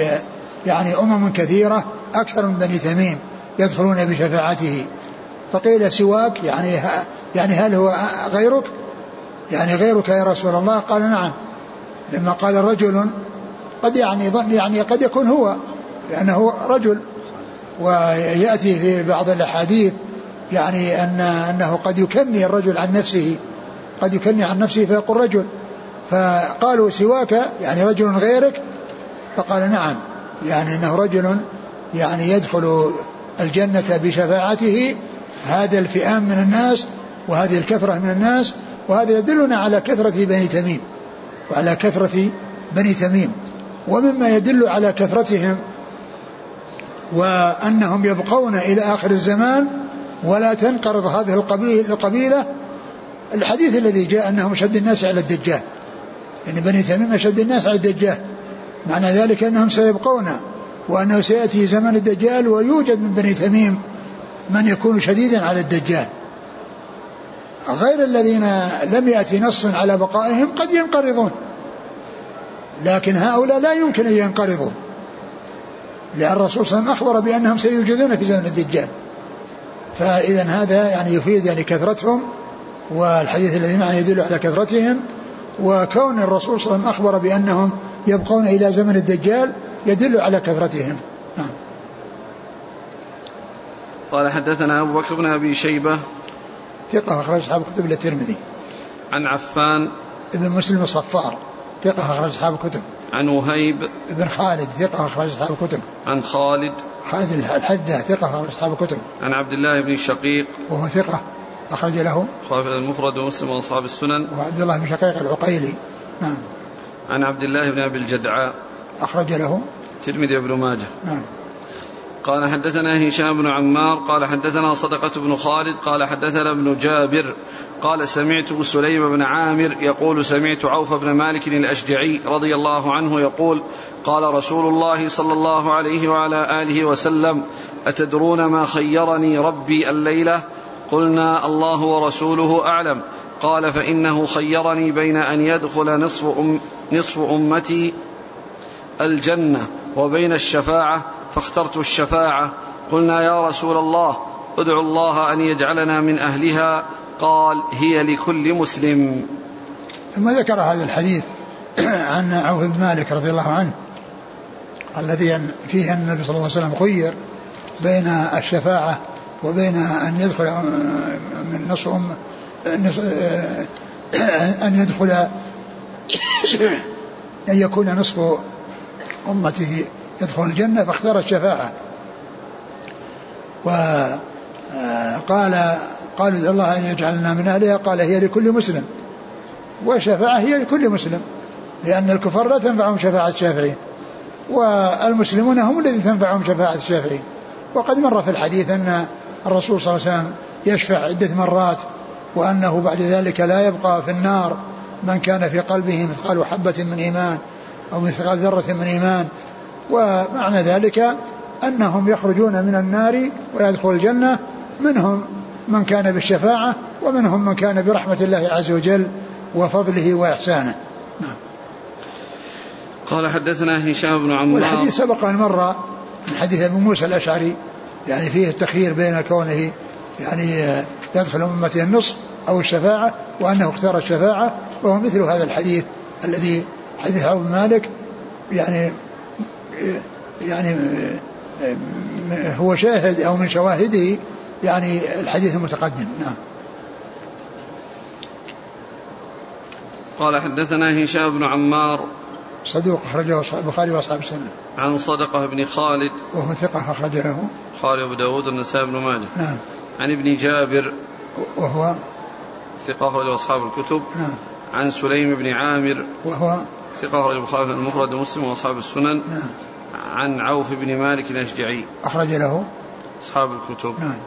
يعني أمم كثيرة أكثر من بني تميم يدخلون بشفاعته. فقيل سواك يعني يعني هل هو غيرك؟ يعني غيرك يا رسول الله؟ قال نعم. لما قال رجل قد يعني ظن يعني قد يكون هو لأنه رجل. ويأتي في بعض الأحاديث يعني أن أنه قد يكني الرجل عن نفسه قد يكني عن نفسه فيقول رجل. فقالوا سواك يعني رجل غيرك؟ فقال نعم. يعني أنه رجل يعني يدخل الجنة بشفاعته هذا الفئام من الناس وهذه الكثرة من الناس وهذا يدلنا على كثرة بني تميم وعلى كثرة بني تميم ومما يدل على كثرتهم وأنهم يبقون إلى آخر الزمان ولا تنقرض هذه القبيلة. الحديث الذي جاء أنهم أشد الناس على الدجال. يعني بني تميم أشد الناس على الدجال. معنى ذلك أنهم سيبقون وأنه سيأتي زمن الدجال ويوجد من بني تميم من يكون شديدا على الدجال. غير الذين لم يأتي نص على بقائهم قد ينقرضون. لكن هؤلاء لا يمكن أن ينقرضوا. لأن الرسول صلى الله عليه وسلم أخبر بأنهم سيوجدون في زمن الدجال. فإذا هذا يعني يفيد يعني كثرتهم والحديث الذي معه يدل على كثرتهم. وكون الرسول صلى الله عليه وسلم أخبر بأنهم يبقون إلى زمن الدجال يدل على كثرتهم. قال حدثنا أبو بكر بن أبي شيبة. ثقة أخرج أصحاب كتب الترمذي. عن عفان. ابن مسلم الصفار. ثقة أخرج أصحاب الكتب. عن وهيب. بن خالد ثقة أخرج أصحاب الكتب. عن خالد. خالد الحدة ثقة أخرج أصحاب الكتب. عن عبد الله بن شقيق. وهو ثقة أخرج له. خالد المفرد ومسلم وأصحاب السنن. وعبد الله بن شقيق العقيلي. نعم. عن عبد الله بن أبي الجدعاء. أخرج له. ترمذي بن ماجه. نعم. قال حدثنا هشام بن عمار قال حدثنا صدقة بن خالد قال حدثنا ابن جابر قال سمعت سليم بن عامر يقول سمعت عوف بن مالك الأشجعي رضي الله عنه يقول قال رسول الله صلى الله عليه وعلى آله وسلم أتدرون ما خيرني ربي الليلة؟ قلنا الله ورسوله أعلم. قال فإنه خيرني بين أن يدخل نصف, أم نصف أمتي الجنة. وبين الشفاعة فاخترت الشفاعة. قلنا يا رسول الله ادعو الله أن يجعلنا من أهلها. قال هي لكل مسلم. ثم ذكر هذا الحديث عن عوف بن مالك رضي الله عنه الذي فيه أن النبي صلى الله عليه وسلم خير بين الشفاعة وبين أن يدخل من نصف أن يدخل أن يكون نصف أمته يدخل الجنة فاختار الشفاعة. وقال قالوا ادعوا الله أن يجعلنا من أهلها قال هي لكل مسلم. والشفاعة هي لكل مسلم لأن الكفار لا تنفعهم شفاعة الشافعين والمسلمون هم الذين تنفعهم شفاعة الشافعين وقد مر في الحديث أن الرسول صلى الله عليه وسلم يشفع عدة مرات وأنه بعد ذلك لا يبقى في النار من كان في قلبه مثقال حبة من إيمان. أو مثقال ذرة من إيمان. ومعنى ذلك أنهم يخرجون من النار ويدخل الجنة منهم من كان بالشفاعة ومنهم من كان برحمة الله عز وجل وفضله وإحسانه. نعم. قال حدثنا هشام بن عمار. والحديث سبق أن مر من حديث أبي موسى الأشعري. يعني فيه التخيير بين كونه يعني يدخل أمته النصف أو الشفاعة وأنه اختار الشفاعة وهو مثل هذا الحديث الذي حديث أبو مالك يعني يعني هو شاهد أو من شواهده يعني الحديث المتقدم. نعم. قال حدثنا هشام بن عمار صدوق أخرجه البخاري وأصحاب السنة. عن صدقة بن خالد وهو ثقة أخرج له خالد أبو داود النسائي بن ماجه. نعم. عن ابن جابر وهو ثقة أخرج أصحاب الكتب. نعم. عن سليم بن عامر وهو ثقة أخرج البخاري المفرد ومسلم وأصحاب السنن نعم. عن عوف بن مالك الأشجعي. أخرج له؟ أصحاب الكتب. نعم.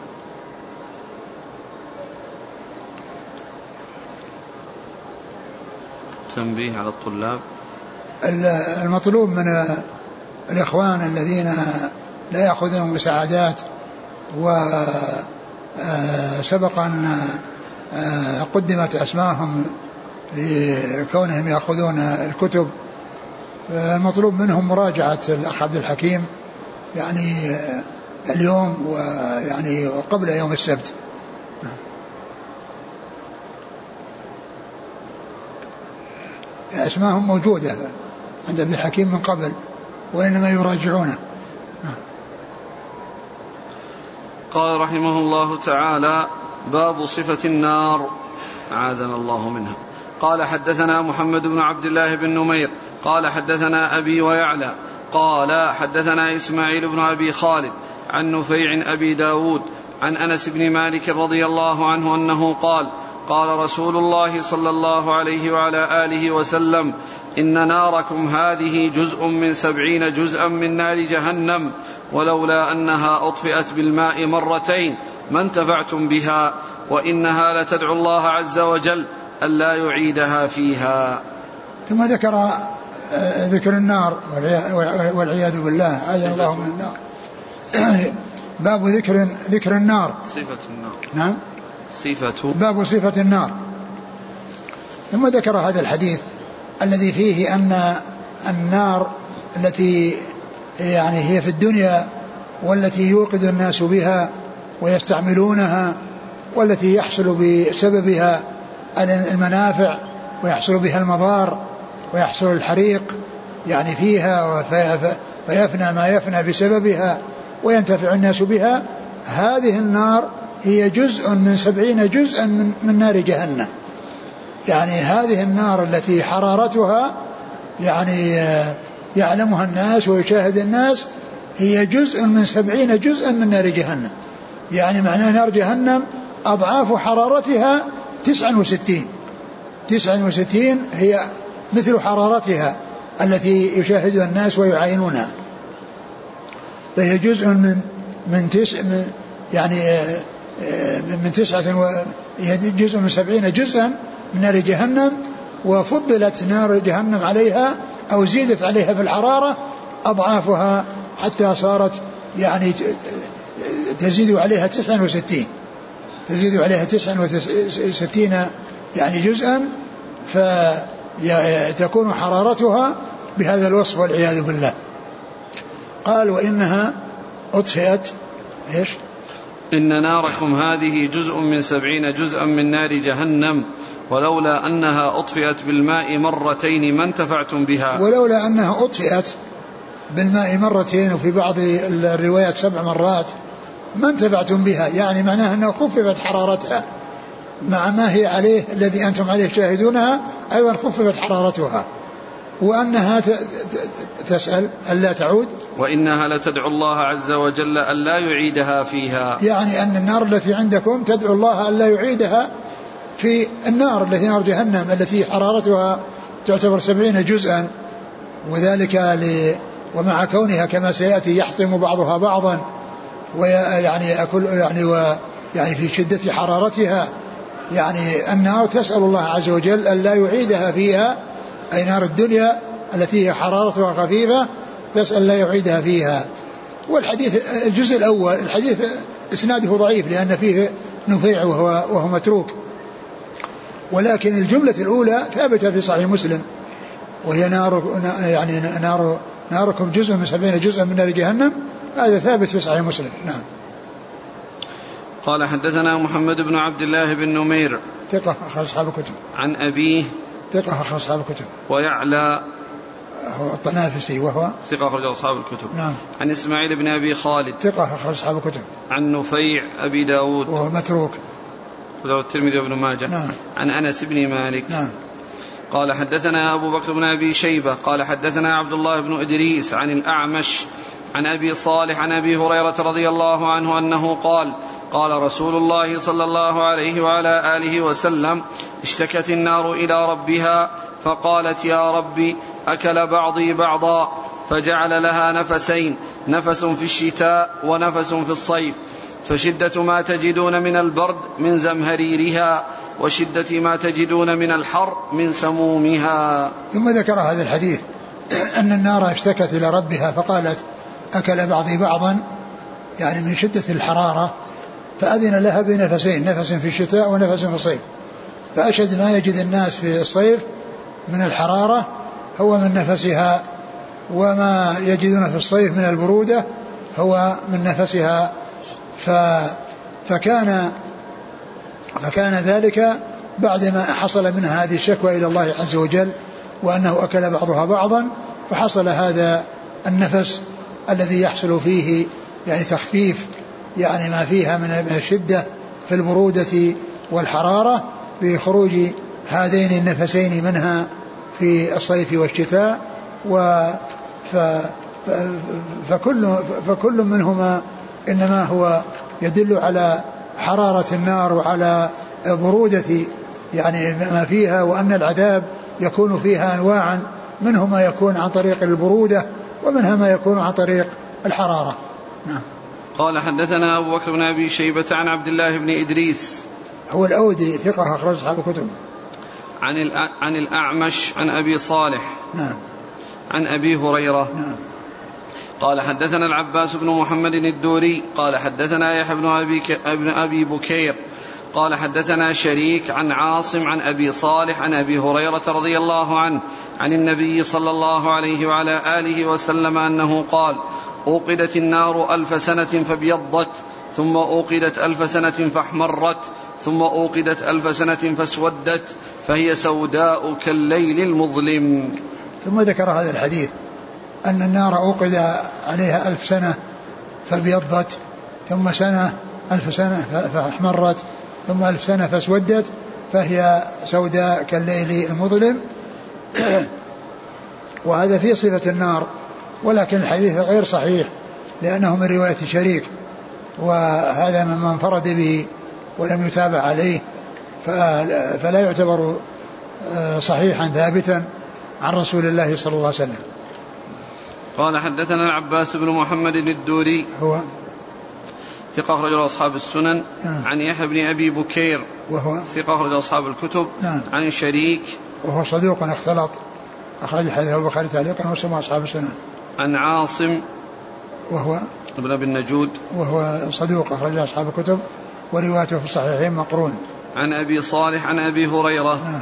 تنبيه على الطلاب. المطلوب من الإخوان الذين لا يأخذون مساعدات وسبق أن قدمت أسماءهم لكونهم يأخذون الكتب المطلوب منهم مراجعة الأخ عبد الحكيم يعني اليوم ويعني قبل يوم السبت. أسماءهم موجودة عند ابن الحكيم من قبل وإنما يراجعونه. قال رحمه الله تعالى باب صفة النار أعاذنا الله منها. قال حدثنا محمد بن عبد الله بن نمير قال حدثنا أبي ويعلى قال حدثنا إسماعيل بن أبي خالد عن نفيع أبي داود عن أنس بن مالك رضي الله عنه أنه قال قال رسول الله صلى الله عليه وعلى آله وسلم إن ناركم هذه جزء من سبعين جزءا من نار جهنم ولولا أنها أطفئت بالماء مرتين ما انتفعتم بها وإنها لتدعو الله عز وجل ألا يعيدها فيها. ثم ذكر آه، ذكر النار والعياذ بالله. عاذنا الله من النار. باب ذكر ذكر النار. صفة النار. نعم. صفة. باب صفة النار. ثم ذكر هذا الحديث الذي فيه أن النار التي يعني هي في الدنيا والتي يوقد الناس بها ويستعملونها والتي يحصل بسببها المنافع ويحصل بها المضار ويحصل الحريق يعني فيها فيفنى ما يفنى بسببها وينتفع الناس بها هذه النار هي جزء من سبعين جزءا من, من نار جهنم. يعني هذه النار التي حرارتها يعني يعلمها الناس ويشاهد الناس هي جزء من سبعين جزءا من نار جهنم. يعني معناه نار جهنم أضعاف حرارتها تسعا وستين. تسعا وستين هي مثل حرارتها التي يشاهدها الناس ويعاينونها. فهي جزء من من تسع من يعني آه، آه، من تسعة و جزء من سبعين جزءا من نار جهنم وفضلت نار جهنم عليها أو زيدت عليها في الحرارة أضعافها حتى صارت يعني تزيد عليها تسعة وستين. تزيد عليها تسعة وستين يعني جزءا فتكون حرارتها بهذا الوصف والعياذ بالله. قال وإنها أطفئت. إيش؟ إن ناركم هذه جزء من سبعين جزءا من نار جهنم ولولا أنها أطفئت بالماء مرتين ما انتفعتم بها. ولولا أنها أطفئت بالماء مرتين وفي بعض الروايات سبع مرات ما انتفعتم بها؟ يعني معناها أنها خففت حرارتها مع ما هي عليه الذي أنتم عليه شاهدونها أيضا خففت حرارتها. وأنها تسأل ألا تعود؟ وإنها لتدعو الله عز وجل ألا يعيدها فيها. يعني أن النار التي عندكم تدعو الله ألا يعيدها في النار التي نار جهنم التي حرارتها تعتبر سبعين جزءا. وذلك ل ومع كونها كما سيأتي يحطم بعضها بعضا. ويعني أكل يعني و يعني في شدة حرارتها. يعني النار تسأل الله عز وجل أن لا يعيدها فيها أي نار الدنيا التي هي حرارتها خفيفة تسأل لا يعيدها فيها. والحديث الجزء الأول الحديث إسناده ضعيف لأن فيه نفيع وهو, وهو متروك. ولكن الجملة الأولى ثابتة في صحيح مسلم. وهي نار يعني نار ناركم جزء من سبعين جزءا من نار جهنم. هذا ثابت في صحيح مسلم. نعم. قال حدثنا محمد بن عبد الله بن نمير. ثقة أخرج أصحاب الكتب. عن أبيه. ثقة أخرج أصحاب الكتب. ويعلى. هو الطنافسي وهو. ثقة أخرج أصحاب الكتب. نعم. عن إسماعيل بن أبي خالد. ثقة أخرج أصحاب الكتب. عن نفيع أبي داود. وهو متروك. وذو الترمذي وابن ماجه. نعم. عن أنس بن مالك. نعم. قال حدثنا أبو بكر بن أبي شيبة قال حدثنا عبد الله بن إدريس عن الأعمش عن أبي صالح عن أبي هريرة رضي الله عنه أنه قال قال رسول الله صلى الله عليه وعلى آله وسلم اشتكت النار إلى ربها فقالت يا ربي أكل بعضي بعضا فجعل لها نفسين نفس في الشتاء ونفس في الصيف فشدة ما تجدون من البرد من زمهريرها. وشدة ما تجدون من الحر من سمومها. ثم ذكر هذا الحديث أن النار اشتكت إلى ربها فقالت أكل بعضي بعضا؟ يعني من شدة الحرارة. فأذن لها بنفسين نفس في الشتاء ونفس في الصيف. فأشد ما يجد الناس في الصيف من الحرارة هو من نفسها وما يجدون في الصيف من البرودة هو من نفسها. ف فكان فكان ذلك بعدما حصل منها هذه الشكوى إلى الله عز وجل وأنه أكل بعضها بعضا فحصل هذا النفس الذي يحصل فيه يعني تخفيف يعني ما فيها من الشدة في البرودة والحرارة بخروج هذين النفسين منها في الصيف والشتاء و ف فكل فكل منهما إنما هو يدل على حرارة النار وعلى برودة يعني ما فيها وأن العذاب يكون فيها أنواعا منه ما يكون عن طريق البرودة ومنها ما يكون عن طريق الحرارة. نعم. قال حدثنا أبو بكر بن أبي شيبة عن عبد الله بن إدريس. هو الأودي ثقة أخرج أصحاب الكتب عن عن الأعمش عن أبي صالح. نعم. عن أبي هريرة. نعم. قال حدثنا العباس بن محمد الدوري قال حدثنا يحيى بن أبي, ابن أبي بكير قال حدثنا شريك عن عاصم عن أبي صالح عن أبي هريرة رضي الله عنه عن النبي صلى الله عليه وعلى آله وسلم أنه قال أوقدت النار ألف سنة فابيضت ثم أوقدت ألف سنة فاحمرت ثم أوقدت ألف سنة فاسودت فهي سوداء كالليل المظلم. ثم ذكر هذا الحديث. أن النار أوقد عليها ألف سنة فابيضت ثم سنة ألف سنة فأحمرت ثم ألف سنة فاسودت فهي سوداء كالليل المظلم. وهذا في صفة النار ولكن الحديث غير صحيح لأنه من رواية شريك وهذا مما انفرد به ولم يتابع عليه فلا يعتبر آه، صحيحا ثابتا عن رسول الله صلى الله عليه وسلم. قال حدثنا العباس بن محمد الدوري. هو. ثقة أخرج أصحاب السنن. نعم. عن يحيى بن أبي بكير. وهو. ثقة أخرج أصحاب الكتب. نعم. عن شريك. وهو صدوق اختلط. أخرج حديث البخاري تعليقا وسمع أصحاب السنن. عن عاصم. وهو. ابن أبي النجود. وهو صدوق أخرج أصحاب الكتب. وروايته في الصحيحين مقرون. عن أبي صالح. عن أبي هريرة. نعم.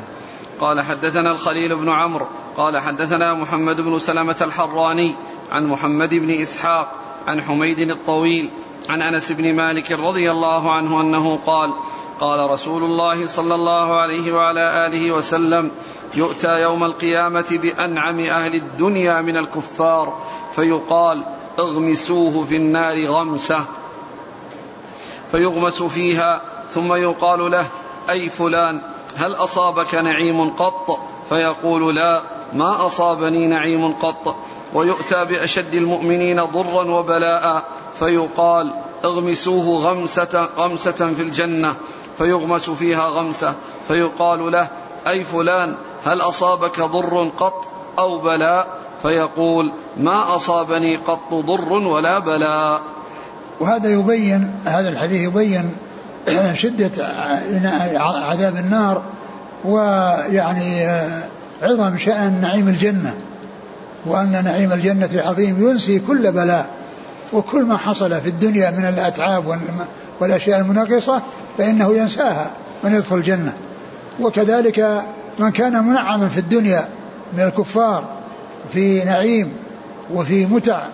قال حدثنا الخليل بن عمرو. قال حدثنا محمد بن سلمة الحراني عن محمد بن إسحاق عن حميد الطويل عن أنس بن مالك رضي الله عنه أنه قال قال رسول الله صلى الله عليه وعلى آله وسلم يؤتى يوم القيامة بأنعم أهل الدنيا من الكفار فيقال اغمسوه في النار غمسة. فيغمس فيها ثم يقال له أي فلان هل أصابك نعيم قط؟ فيقول لا. ما اصابني نعيم قط ويؤتى بأشد المؤمنين ضرا وبلاء فيقال اغمسوه غمسة, غمسة في الجنة فيغمس فيها غمسة فيقال له أي فلان هل أصابك ضر قط أو بلاء؟ فيقول ما أصابني قط ضر ولا بلاء. وهذا يبين هذا الحديث يبين شدة عذاب النار ويعني عظم شأن نعيم الجنة وأن نعيم الجنة عظيم ينسي كل بلاء وكل ما حصل في الدنيا من الأتعاب والأشياء المنغصة فإنه ينساها من يدخل الجنة. وكذلك من كان منعما في الدنيا من الكفار في نعيم وفي متع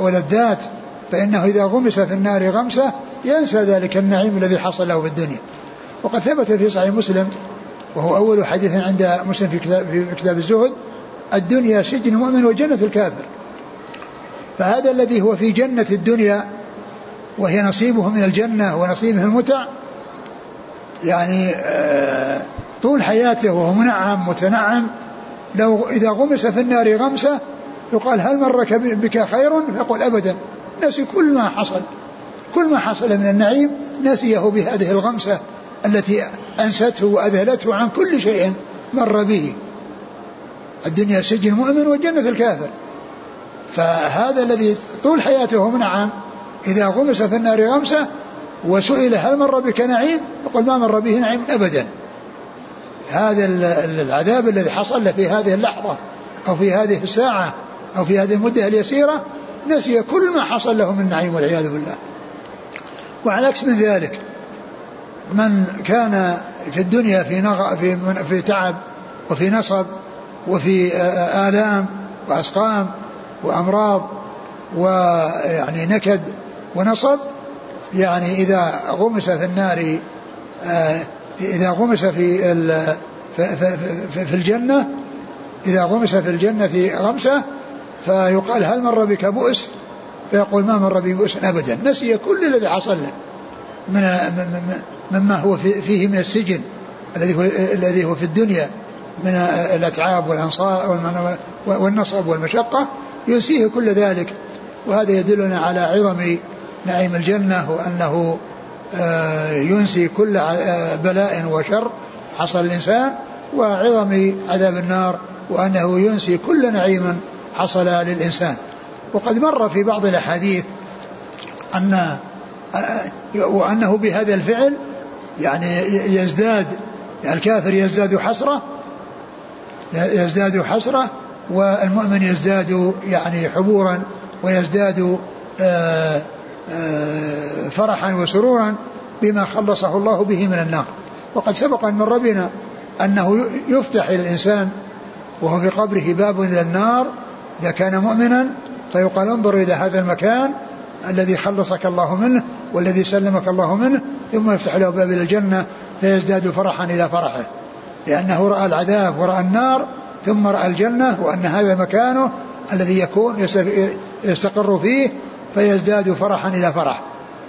ولذات فإنه إذا غمس في النار غمسة ينسى ذلك النعيم الذي حصل له في الدنيا. وقد ثبت في صحيح مسلم وهو أول حديث عند مسلم في كتاب, في كتاب الزهد الدنيا سجن المؤمن وجنة الكافر. فهذا الذي هو في جنة الدنيا وهي نصيبه من الجنة ونصيبه المتع يعني آه، طول حياته وهو منعم متنعم لو إذا غمس في النار غمسة يقال هل مرك بك خير؟ فيقول أبدا. نسي كل ما حصل كل ما حصل من النعيم نسيه بهذه الغمسة. التي أنسته وأذهلته عن كل شيء مر به. الدنيا سجن المؤمن وجنة الكافر. فهذا الذي طول حياته منعم. إذا غمس في النار غمسة وسئل هل مر بك نعيم؟ يقول ما مر به نعيم أبدا. هذا العذاب الذي حصل له في هذه اللحظة أو في هذه الساعة أو في هذه المدة اليسيرة نسي كل ما حصل له من نعيم والعياذ بالله. وعلى عكس من ذلك من كان في الدنيا في نغ... في في تعب وفي نصب وفي آلام وأسقام وأمراض ويعني نكد ونصب يعني إذا غمس في النار إذا غمس في في الجنة إذا غمس في الجنة غمسة فيقال هل مر بك بؤس؟ فيقول ما مر بي بؤس أبدا. نسي كل الذي حصل له. من مما هو فيه من السجن الذي هو الذي هو في الدنيا من الأتعاب والأنصار والنصب والمشقة ينسيه كل ذلك. وهذا يدلنا على عظم نعيم الجنة وأنه آه، ينسي كل آه، بلاء وشر حصل الإنسان وعظم عذاب النار وأنه ينسي كل نعيم حصل للإنسان. وقد مر في بعض الأحاديث أن آه، وأنه بهذا الفعل يعني يزداد الكافر يزداد حسرة يزداد حسرة والمؤمن يزداد يعني حبورا ويزداد آه، آه، فرحا وسرورا بما خلصه الله به من النار. وقد سبق أن مر بنا أنه يفتح للإنسان وهو في قبره باب إلى النار إذا كان مؤمنا فيقال انظر إلى هذا المكان الذي خلصك الله منه والذي سلمك الله منه ثم يفتح له باب إلى الجنة فيزداد فرحا إلى فرحه. لأنه رأى العذاب ورأى النار ثم رأى الجنة وأن هذا مكانه الذي يكون يستقر فيه فيزداد فرحا إلى فرح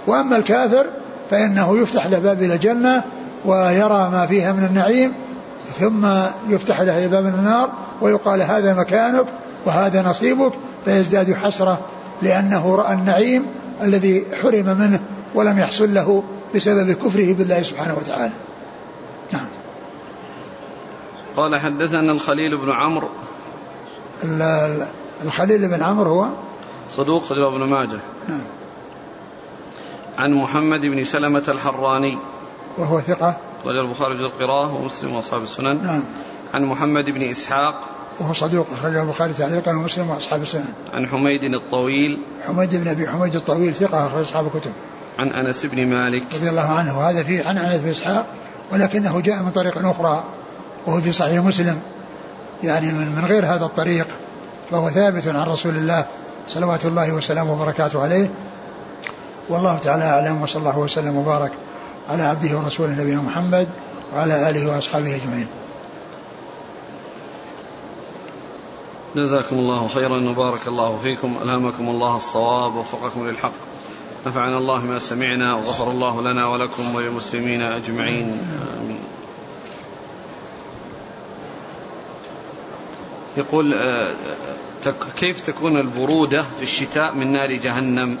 وأما الكافر فإنه يفتح له باب إلى الجنة ويرى ما فيها من النعيم ثم يفتح له باب النار ويقال هذا مكانك وهذا نصيبك فيزداد حسرة لأنه رأى النعيم الذي حرم منه ولم يحصل له بسبب كفره بالله سبحانه وتعالى. نعم. قال حدثنا الخليل بن عمرو. الخليل بن عمرو هو؟ صدوق ابن ماجه. نعم. عن محمد بن سلمة الحراني. وهو ثقة؟ رجل البخاري في القراءة ومسلم وأصحاب السنن. نعم. عن محمد بن إسحاق. وهو صدوق أخرجه البخاري تعليقا ومسلم وأصحاب السنن عن حميد الطويل. حميد بن أبي حميد الطويل ثقة أخرج أصحاب الكتب. عن أنس بن مالك. رضي الله عنه وهذا فيه عن أنس بن إسحاق ولكنه جاء من طريق أخرى وهو في صحيح مسلم. يعني من, من غير هذا الطريق فهو ثابت عن رسول الله صلوات الله وسلامه وبركاته عليه. والله تعالى أعلم وصلى الله وسلم وبارك على عبده ورسوله نبينا محمد وعلى آله وأصحابه أجمعين. جزاكم الله خيرا وبارك الله فيكم. ألهمكم الله الصواب ووفقكم للحق. نفعنا الله ما سمعنا وغفر الله لنا ولكم وللمسلمين أجمعين. آمين. يقول آه، كيف تكون البرودة في الشتاء من نار جهنم؟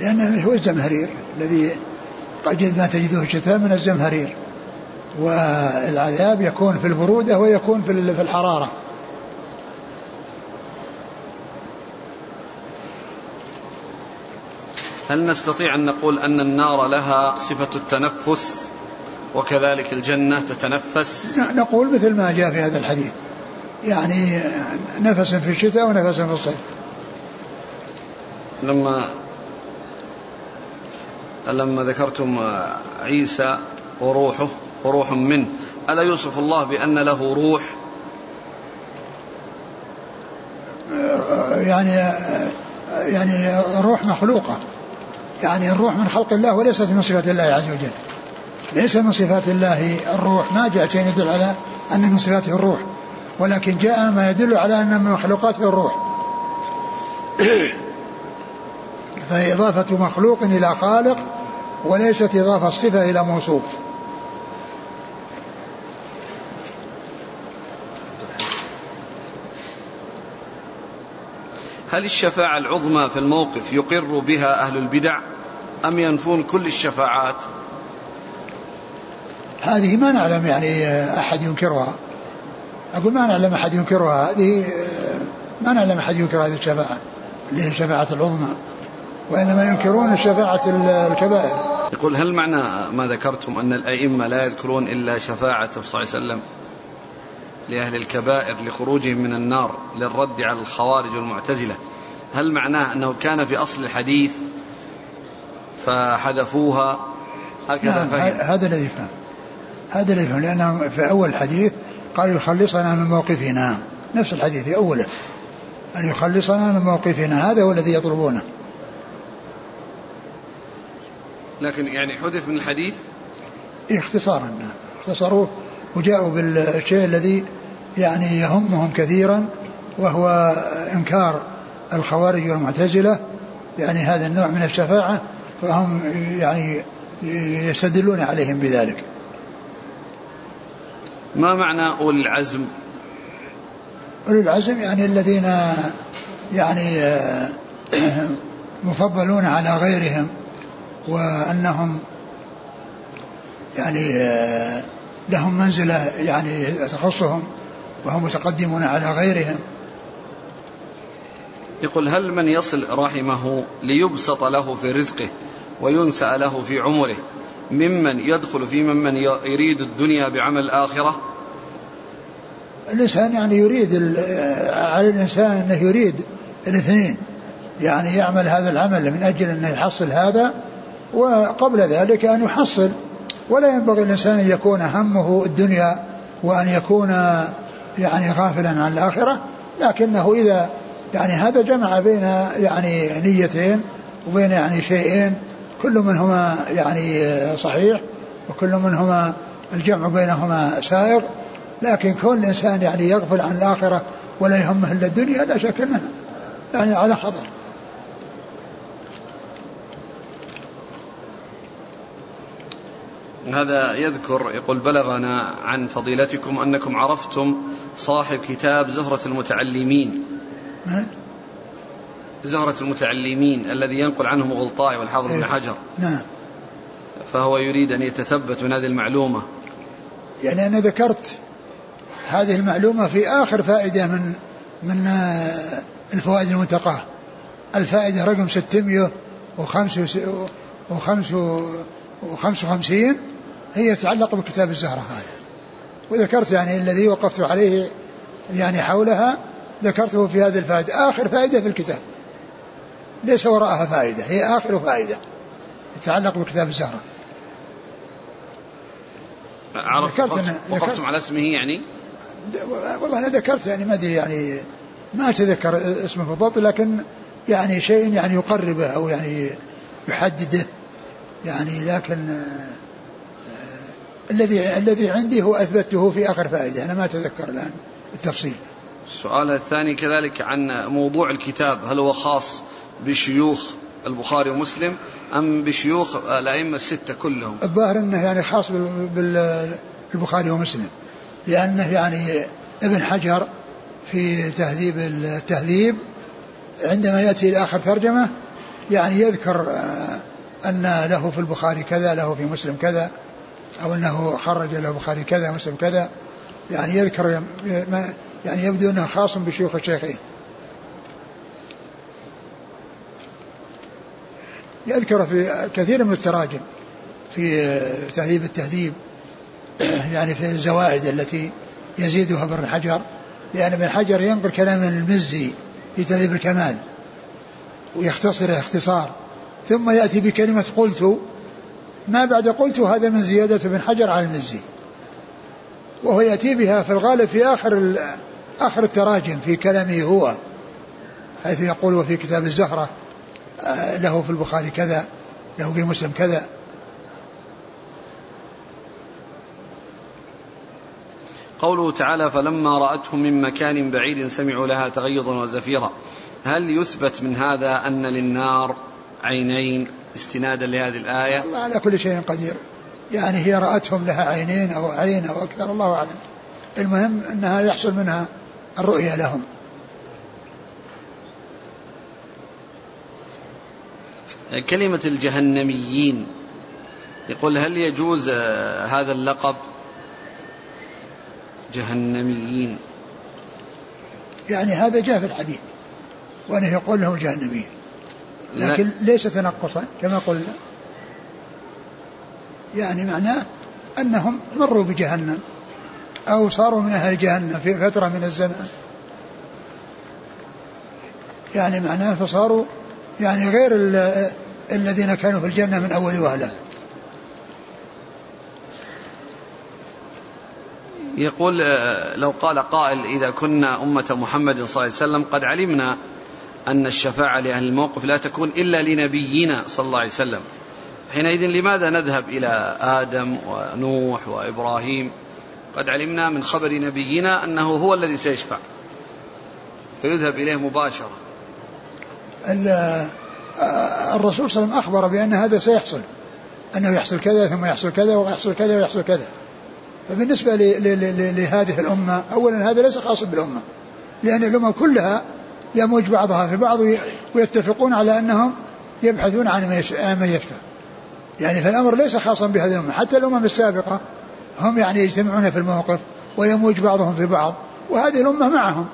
لأنه هو الزمهرير الذي قد ما تجده في الشتاء من الزمهرير. والعذاب يكون في البرودة ويكون في الحرارة. هل نستطيع أن نقول أن النار لها صفة التنفس وكذلك الجنة تتنفس؟ نقول مثل ما جاء في هذا الحديث. يعني نفس في الشتاء ونفس في الصيف. لما لما ذكرتم عيسى وروحه وروح منه. ألا يوصف الله بأن له روح؟ يعني يعني الروح مخلوقة. يعني الروح من خلق الله وليست من صفات الله عز وجل. ليس من صفات الله الروح. ما جاء شيء يدل على أن من صفاته الروح. ولكن جاء ما يدل على أن من مخلوقاته الروح. فهي إضافة مخلوق إلى خالق وليست إضافة الصفة إلى موصوف. هل الشفاعة العظمى في الموقف يقر بها أهل البدع أم ينفون كل الشفاعات؟ هذه ما نعلم يعني أحد ينكرها. أقول ما نعلم أحد ينكرها. هذه ما نعلم أحد ينكر هذه الشفاعة اللي هي الشفاعة العظمى وإنما ينكرون الشفاعة الكبائر. يقول هل معنى ما ذكرتم أن الأئمة لا يذكرون إلا شفاعة صلى الله عليه وسلم؟ لأهل الكبائر لخروجهم من النار للرد على الخوارج والمعتزلة هل معناه أنه كان في أصل الحديث فحذفوها؟ هكذا نعم فهم. هذا الذي فهم هذا الذي فهم لأنه في أول الحديث قال يخلصنا من موقفنا. نفس الحديث في أوله. أن يخلصنا من موقفنا. هذا هو الذي يطلبونه. لكن يعني حذف من الحديث؟ إيه اختصارا. اختصروه وجاءوا بالشيء الذي يعني يهمهم كثيرا وهو إنكار الخوارج والمعتزلة يعني هذا النوع من الشفاعة فهم يعني يستدلون عليهم بذلك. ما معنى أولي العزم؟ أولي العزم يعني الذين يعني مفضلون على غيرهم وأنهم يعني لهم منزلة يعني تخصهم وهم متقدمون على غيرهم. يقول هل من يصل رحمه ليبسط له في رزقه وينسأ له في عمره؟ ممن يدخل في ممن يريد الدنيا بعمل الآخرة الإنسان يعني يريد على الإنسان أنه يريد الاثنين. يعني يعمل هذا العمل من أجل أنه يحصل هذا وقبل ذلك أن يحصل. ولا ينبغي الإنسان أن يكون همه الدنيا وأن يكون يعني غافلا عن الآخرة لكنه إذا يعني هذا جمع بين يعني نيتين وبين يعني شيئين كل منهما يعني صحيح وكل منهما الجمع بينهما سائغ لكن كون الإنسان يعني يغفل عن الآخرة ولا يهمه إلا الدنيا لا شك أنه يعني على خطر. هذا يذكر يقول بلغنا عن فضيلتكم أنكم عرفتم صاحب كتاب زهرة المتعلمين. زهرة المتعلمين الذي ينقل عنه مغلطاء والحافظ بن إيه. حجر. نعم. فهو يريد أن يتثبت من هذه المعلومة. يعني أنا ذكرت هذه المعلومة في آخر فائدة من من آه، الفوائد المنتقاة. الفائدة رقم 655 هي تتعلق بكتاب الزهرة هذا. وذكرت يعني الذي وقفت عليه يعني حولها ذكرته في هذه الفائدة. آخر فائدة في الكتاب. ليس وراءها فائدة هي آخر فائدة تتعلق بكتاب الزهرة. عرفت وقفتم على اسمه يعني؟ والله أنا ذكرت يعني ما أدري يعني ما أتذكر اسمه بالضبط لكن يعني شيء يعني يقربه أو يعني يحدده. يعني لكن الذي الذي عندي هو أثبته في آخر فائدة أنا ما أتذكر الآن التفصيل. السؤال الثاني كذلك عن موضوع الكتاب هل هو خاص بشيوخ البخاري ومسلم أم بشيوخ الأئمة الستة كلهم؟ الظاهر إنه يعني خاص بالبخاري ومسلم لأنه يعني ابن حجر في تهذيب التهذيب عندما يأتي إلى آخر ترجمة يعني يذكر آه، أن له في البخاري كذا له في مسلم كذا أو أنه خرج له البخاري كذا مسلم كذا يعني يذكر يعني يبدو أنه خاص بشيوخ الشيخين. يذكر في كثير من التراجم في تهذيب التهذيب يعني في الزوائد التي يزيدها ابن حجر لأن ابن حجر ينقل كلام المزي في تهذيب الكمال ويختصره اختصار ثم يأتي بكلمة قلت ما بعد قلت هذا من زيادة بن حجر على المزي. وهو يأتي بها في الغالب في آخر آخر التراجم في كلامه هو حيث يقول وفي كتاب الزهرة آه، له في البخاري كذا له في مسلم كذا. قوله تعالى فلما رأتهم من مكان بعيد سمعوا لها تغيظا وزفيرا. هل يثبت من هذا أن للنار عينين استنادا لهذه الآية؟ الله على كل شيء قدير. يعني هي رأتهم لها عينين أو عين أو أكثر الله أعلم. المهم أنها يحصل منها الرؤية لهم. كلمة الجهنميين يقول هل يجوز هذا اللقب؟ جهنميين. يعني هذا جاء في الحديث وأنه يقول لهم الجهنميين لكن ليس تنقصا كما قلنا. يعني معناه أنهم مروا بجهنم أو صاروا من أهل جهنم في فترة من الزمان. يعني معناه فصاروا يعني غير الذين كانوا في الجنة من أول وهلة. يقول آه، لو قال قائل إذا كنا أمة محمد صلى الله عليه وسلم قد علمنا أن الشفاعة لأهل الموقف لا تكون إلا لنبينا صلى الله عليه وسلم. حينئذ لماذا نذهب إلى آدم ونوح وإبراهيم؟ قد علمنا من خبر نبينا أنه هو الذي سيشفع. فيذهب إليه مباشرة. الرسول صلى الله عليه وسلم أخبر بأن هذا سيحصل. أنه يحصل كذا ثم يحصل كذا ويحصل كذا ويحصل كذا. فبالنسبة لهذه الأمة أولا هذا ليس خاص بالأمة لأن الأمم كلها يموج بعضها في بعض ويتفقون على أنهم يبحثون عن من يشفى. يعني فالأمر ليس خاصا بهذه الأمة حتى الأمم السابقة هم يعني يجتمعون في الموقف ويموج بعضهم في بعض وهذه الأمة معهم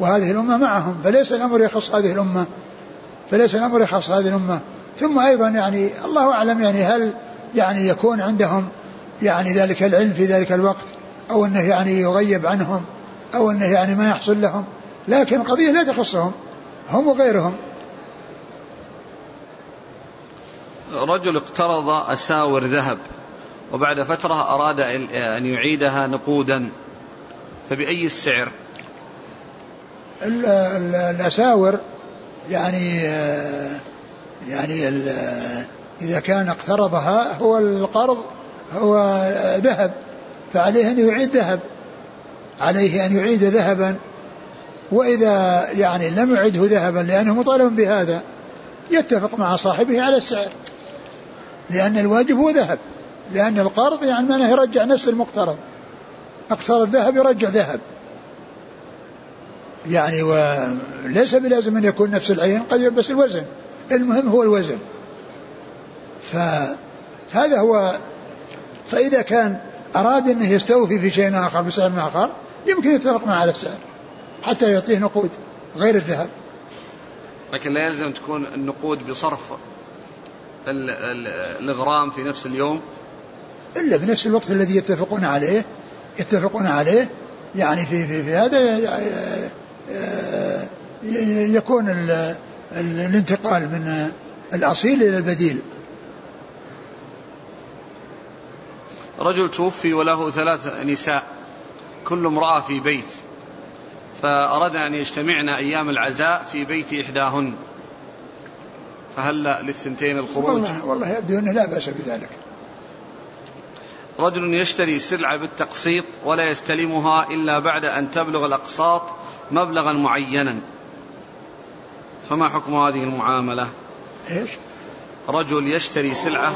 وهذه الأمة معهم فليس الأمر يخص هذه الأمة فليس الأمر يخص هذه الأمة. ثم أيضا يعني الله أعلم يعني هل يعني يكون عندهم يعني ذلك العلم في ذلك الوقت أو أنه يعني يغيب عنهم أو أنه يعني ما يحصل لهم. لكن القضية لا تخصهم هم وغيرهم. رجل اقترض أساور ذهب وبعد فترة أراد أن يعيدها نقودا فبأي السعر؟ الأساور يعني يعني إذا كان اقترضها هو القرض هو ذهب فعليه أن يعيد ذهب عليه أن يعيد ذهبا. وإذا يعني لم يعده ذهبا لأنه مطالب بهذا يتفق مع صاحبه على السعر. لأن الواجب هو ذهب. لأن القرض يعني معناه يرجع نفس المقترض. اقترض ذهب يرجع ذهب. يعني وليس بلازم أن يكون نفس العين قد يلبس الوزن. المهم هو الوزن. فهذا هو. فإذا كان أراد أنه يستوفي في شيء آخر بسعر آخر يمكن يتفق معه على السعر. حتى يعطيه نقود غير الذهب. لكن لا يلزم تكون النقود بصرف الغرام في نفس اليوم. إلا بنفس الوقت الذي يتفقون عليه يتفقون عليه. يعني في في, في هذا يكون الانتقال من الأصيل إلى البديل. رجل توفي وله ثلاث نساء كل امرأة في بيت. فأردنا أن يجتمعن أيام العزاء في بيت إحداهن. فهل للثنتين الخروج؟ والله, والله يبدو أنه لا بأس بذلك. رجل يشتري سلعة بالتقسيط ولا يستلمها إلا بعد أن تبلغ الأقساط مبلغا معينا. فما حكم هذه المعاملة؟ إيش؟ رجل يشتري سلعة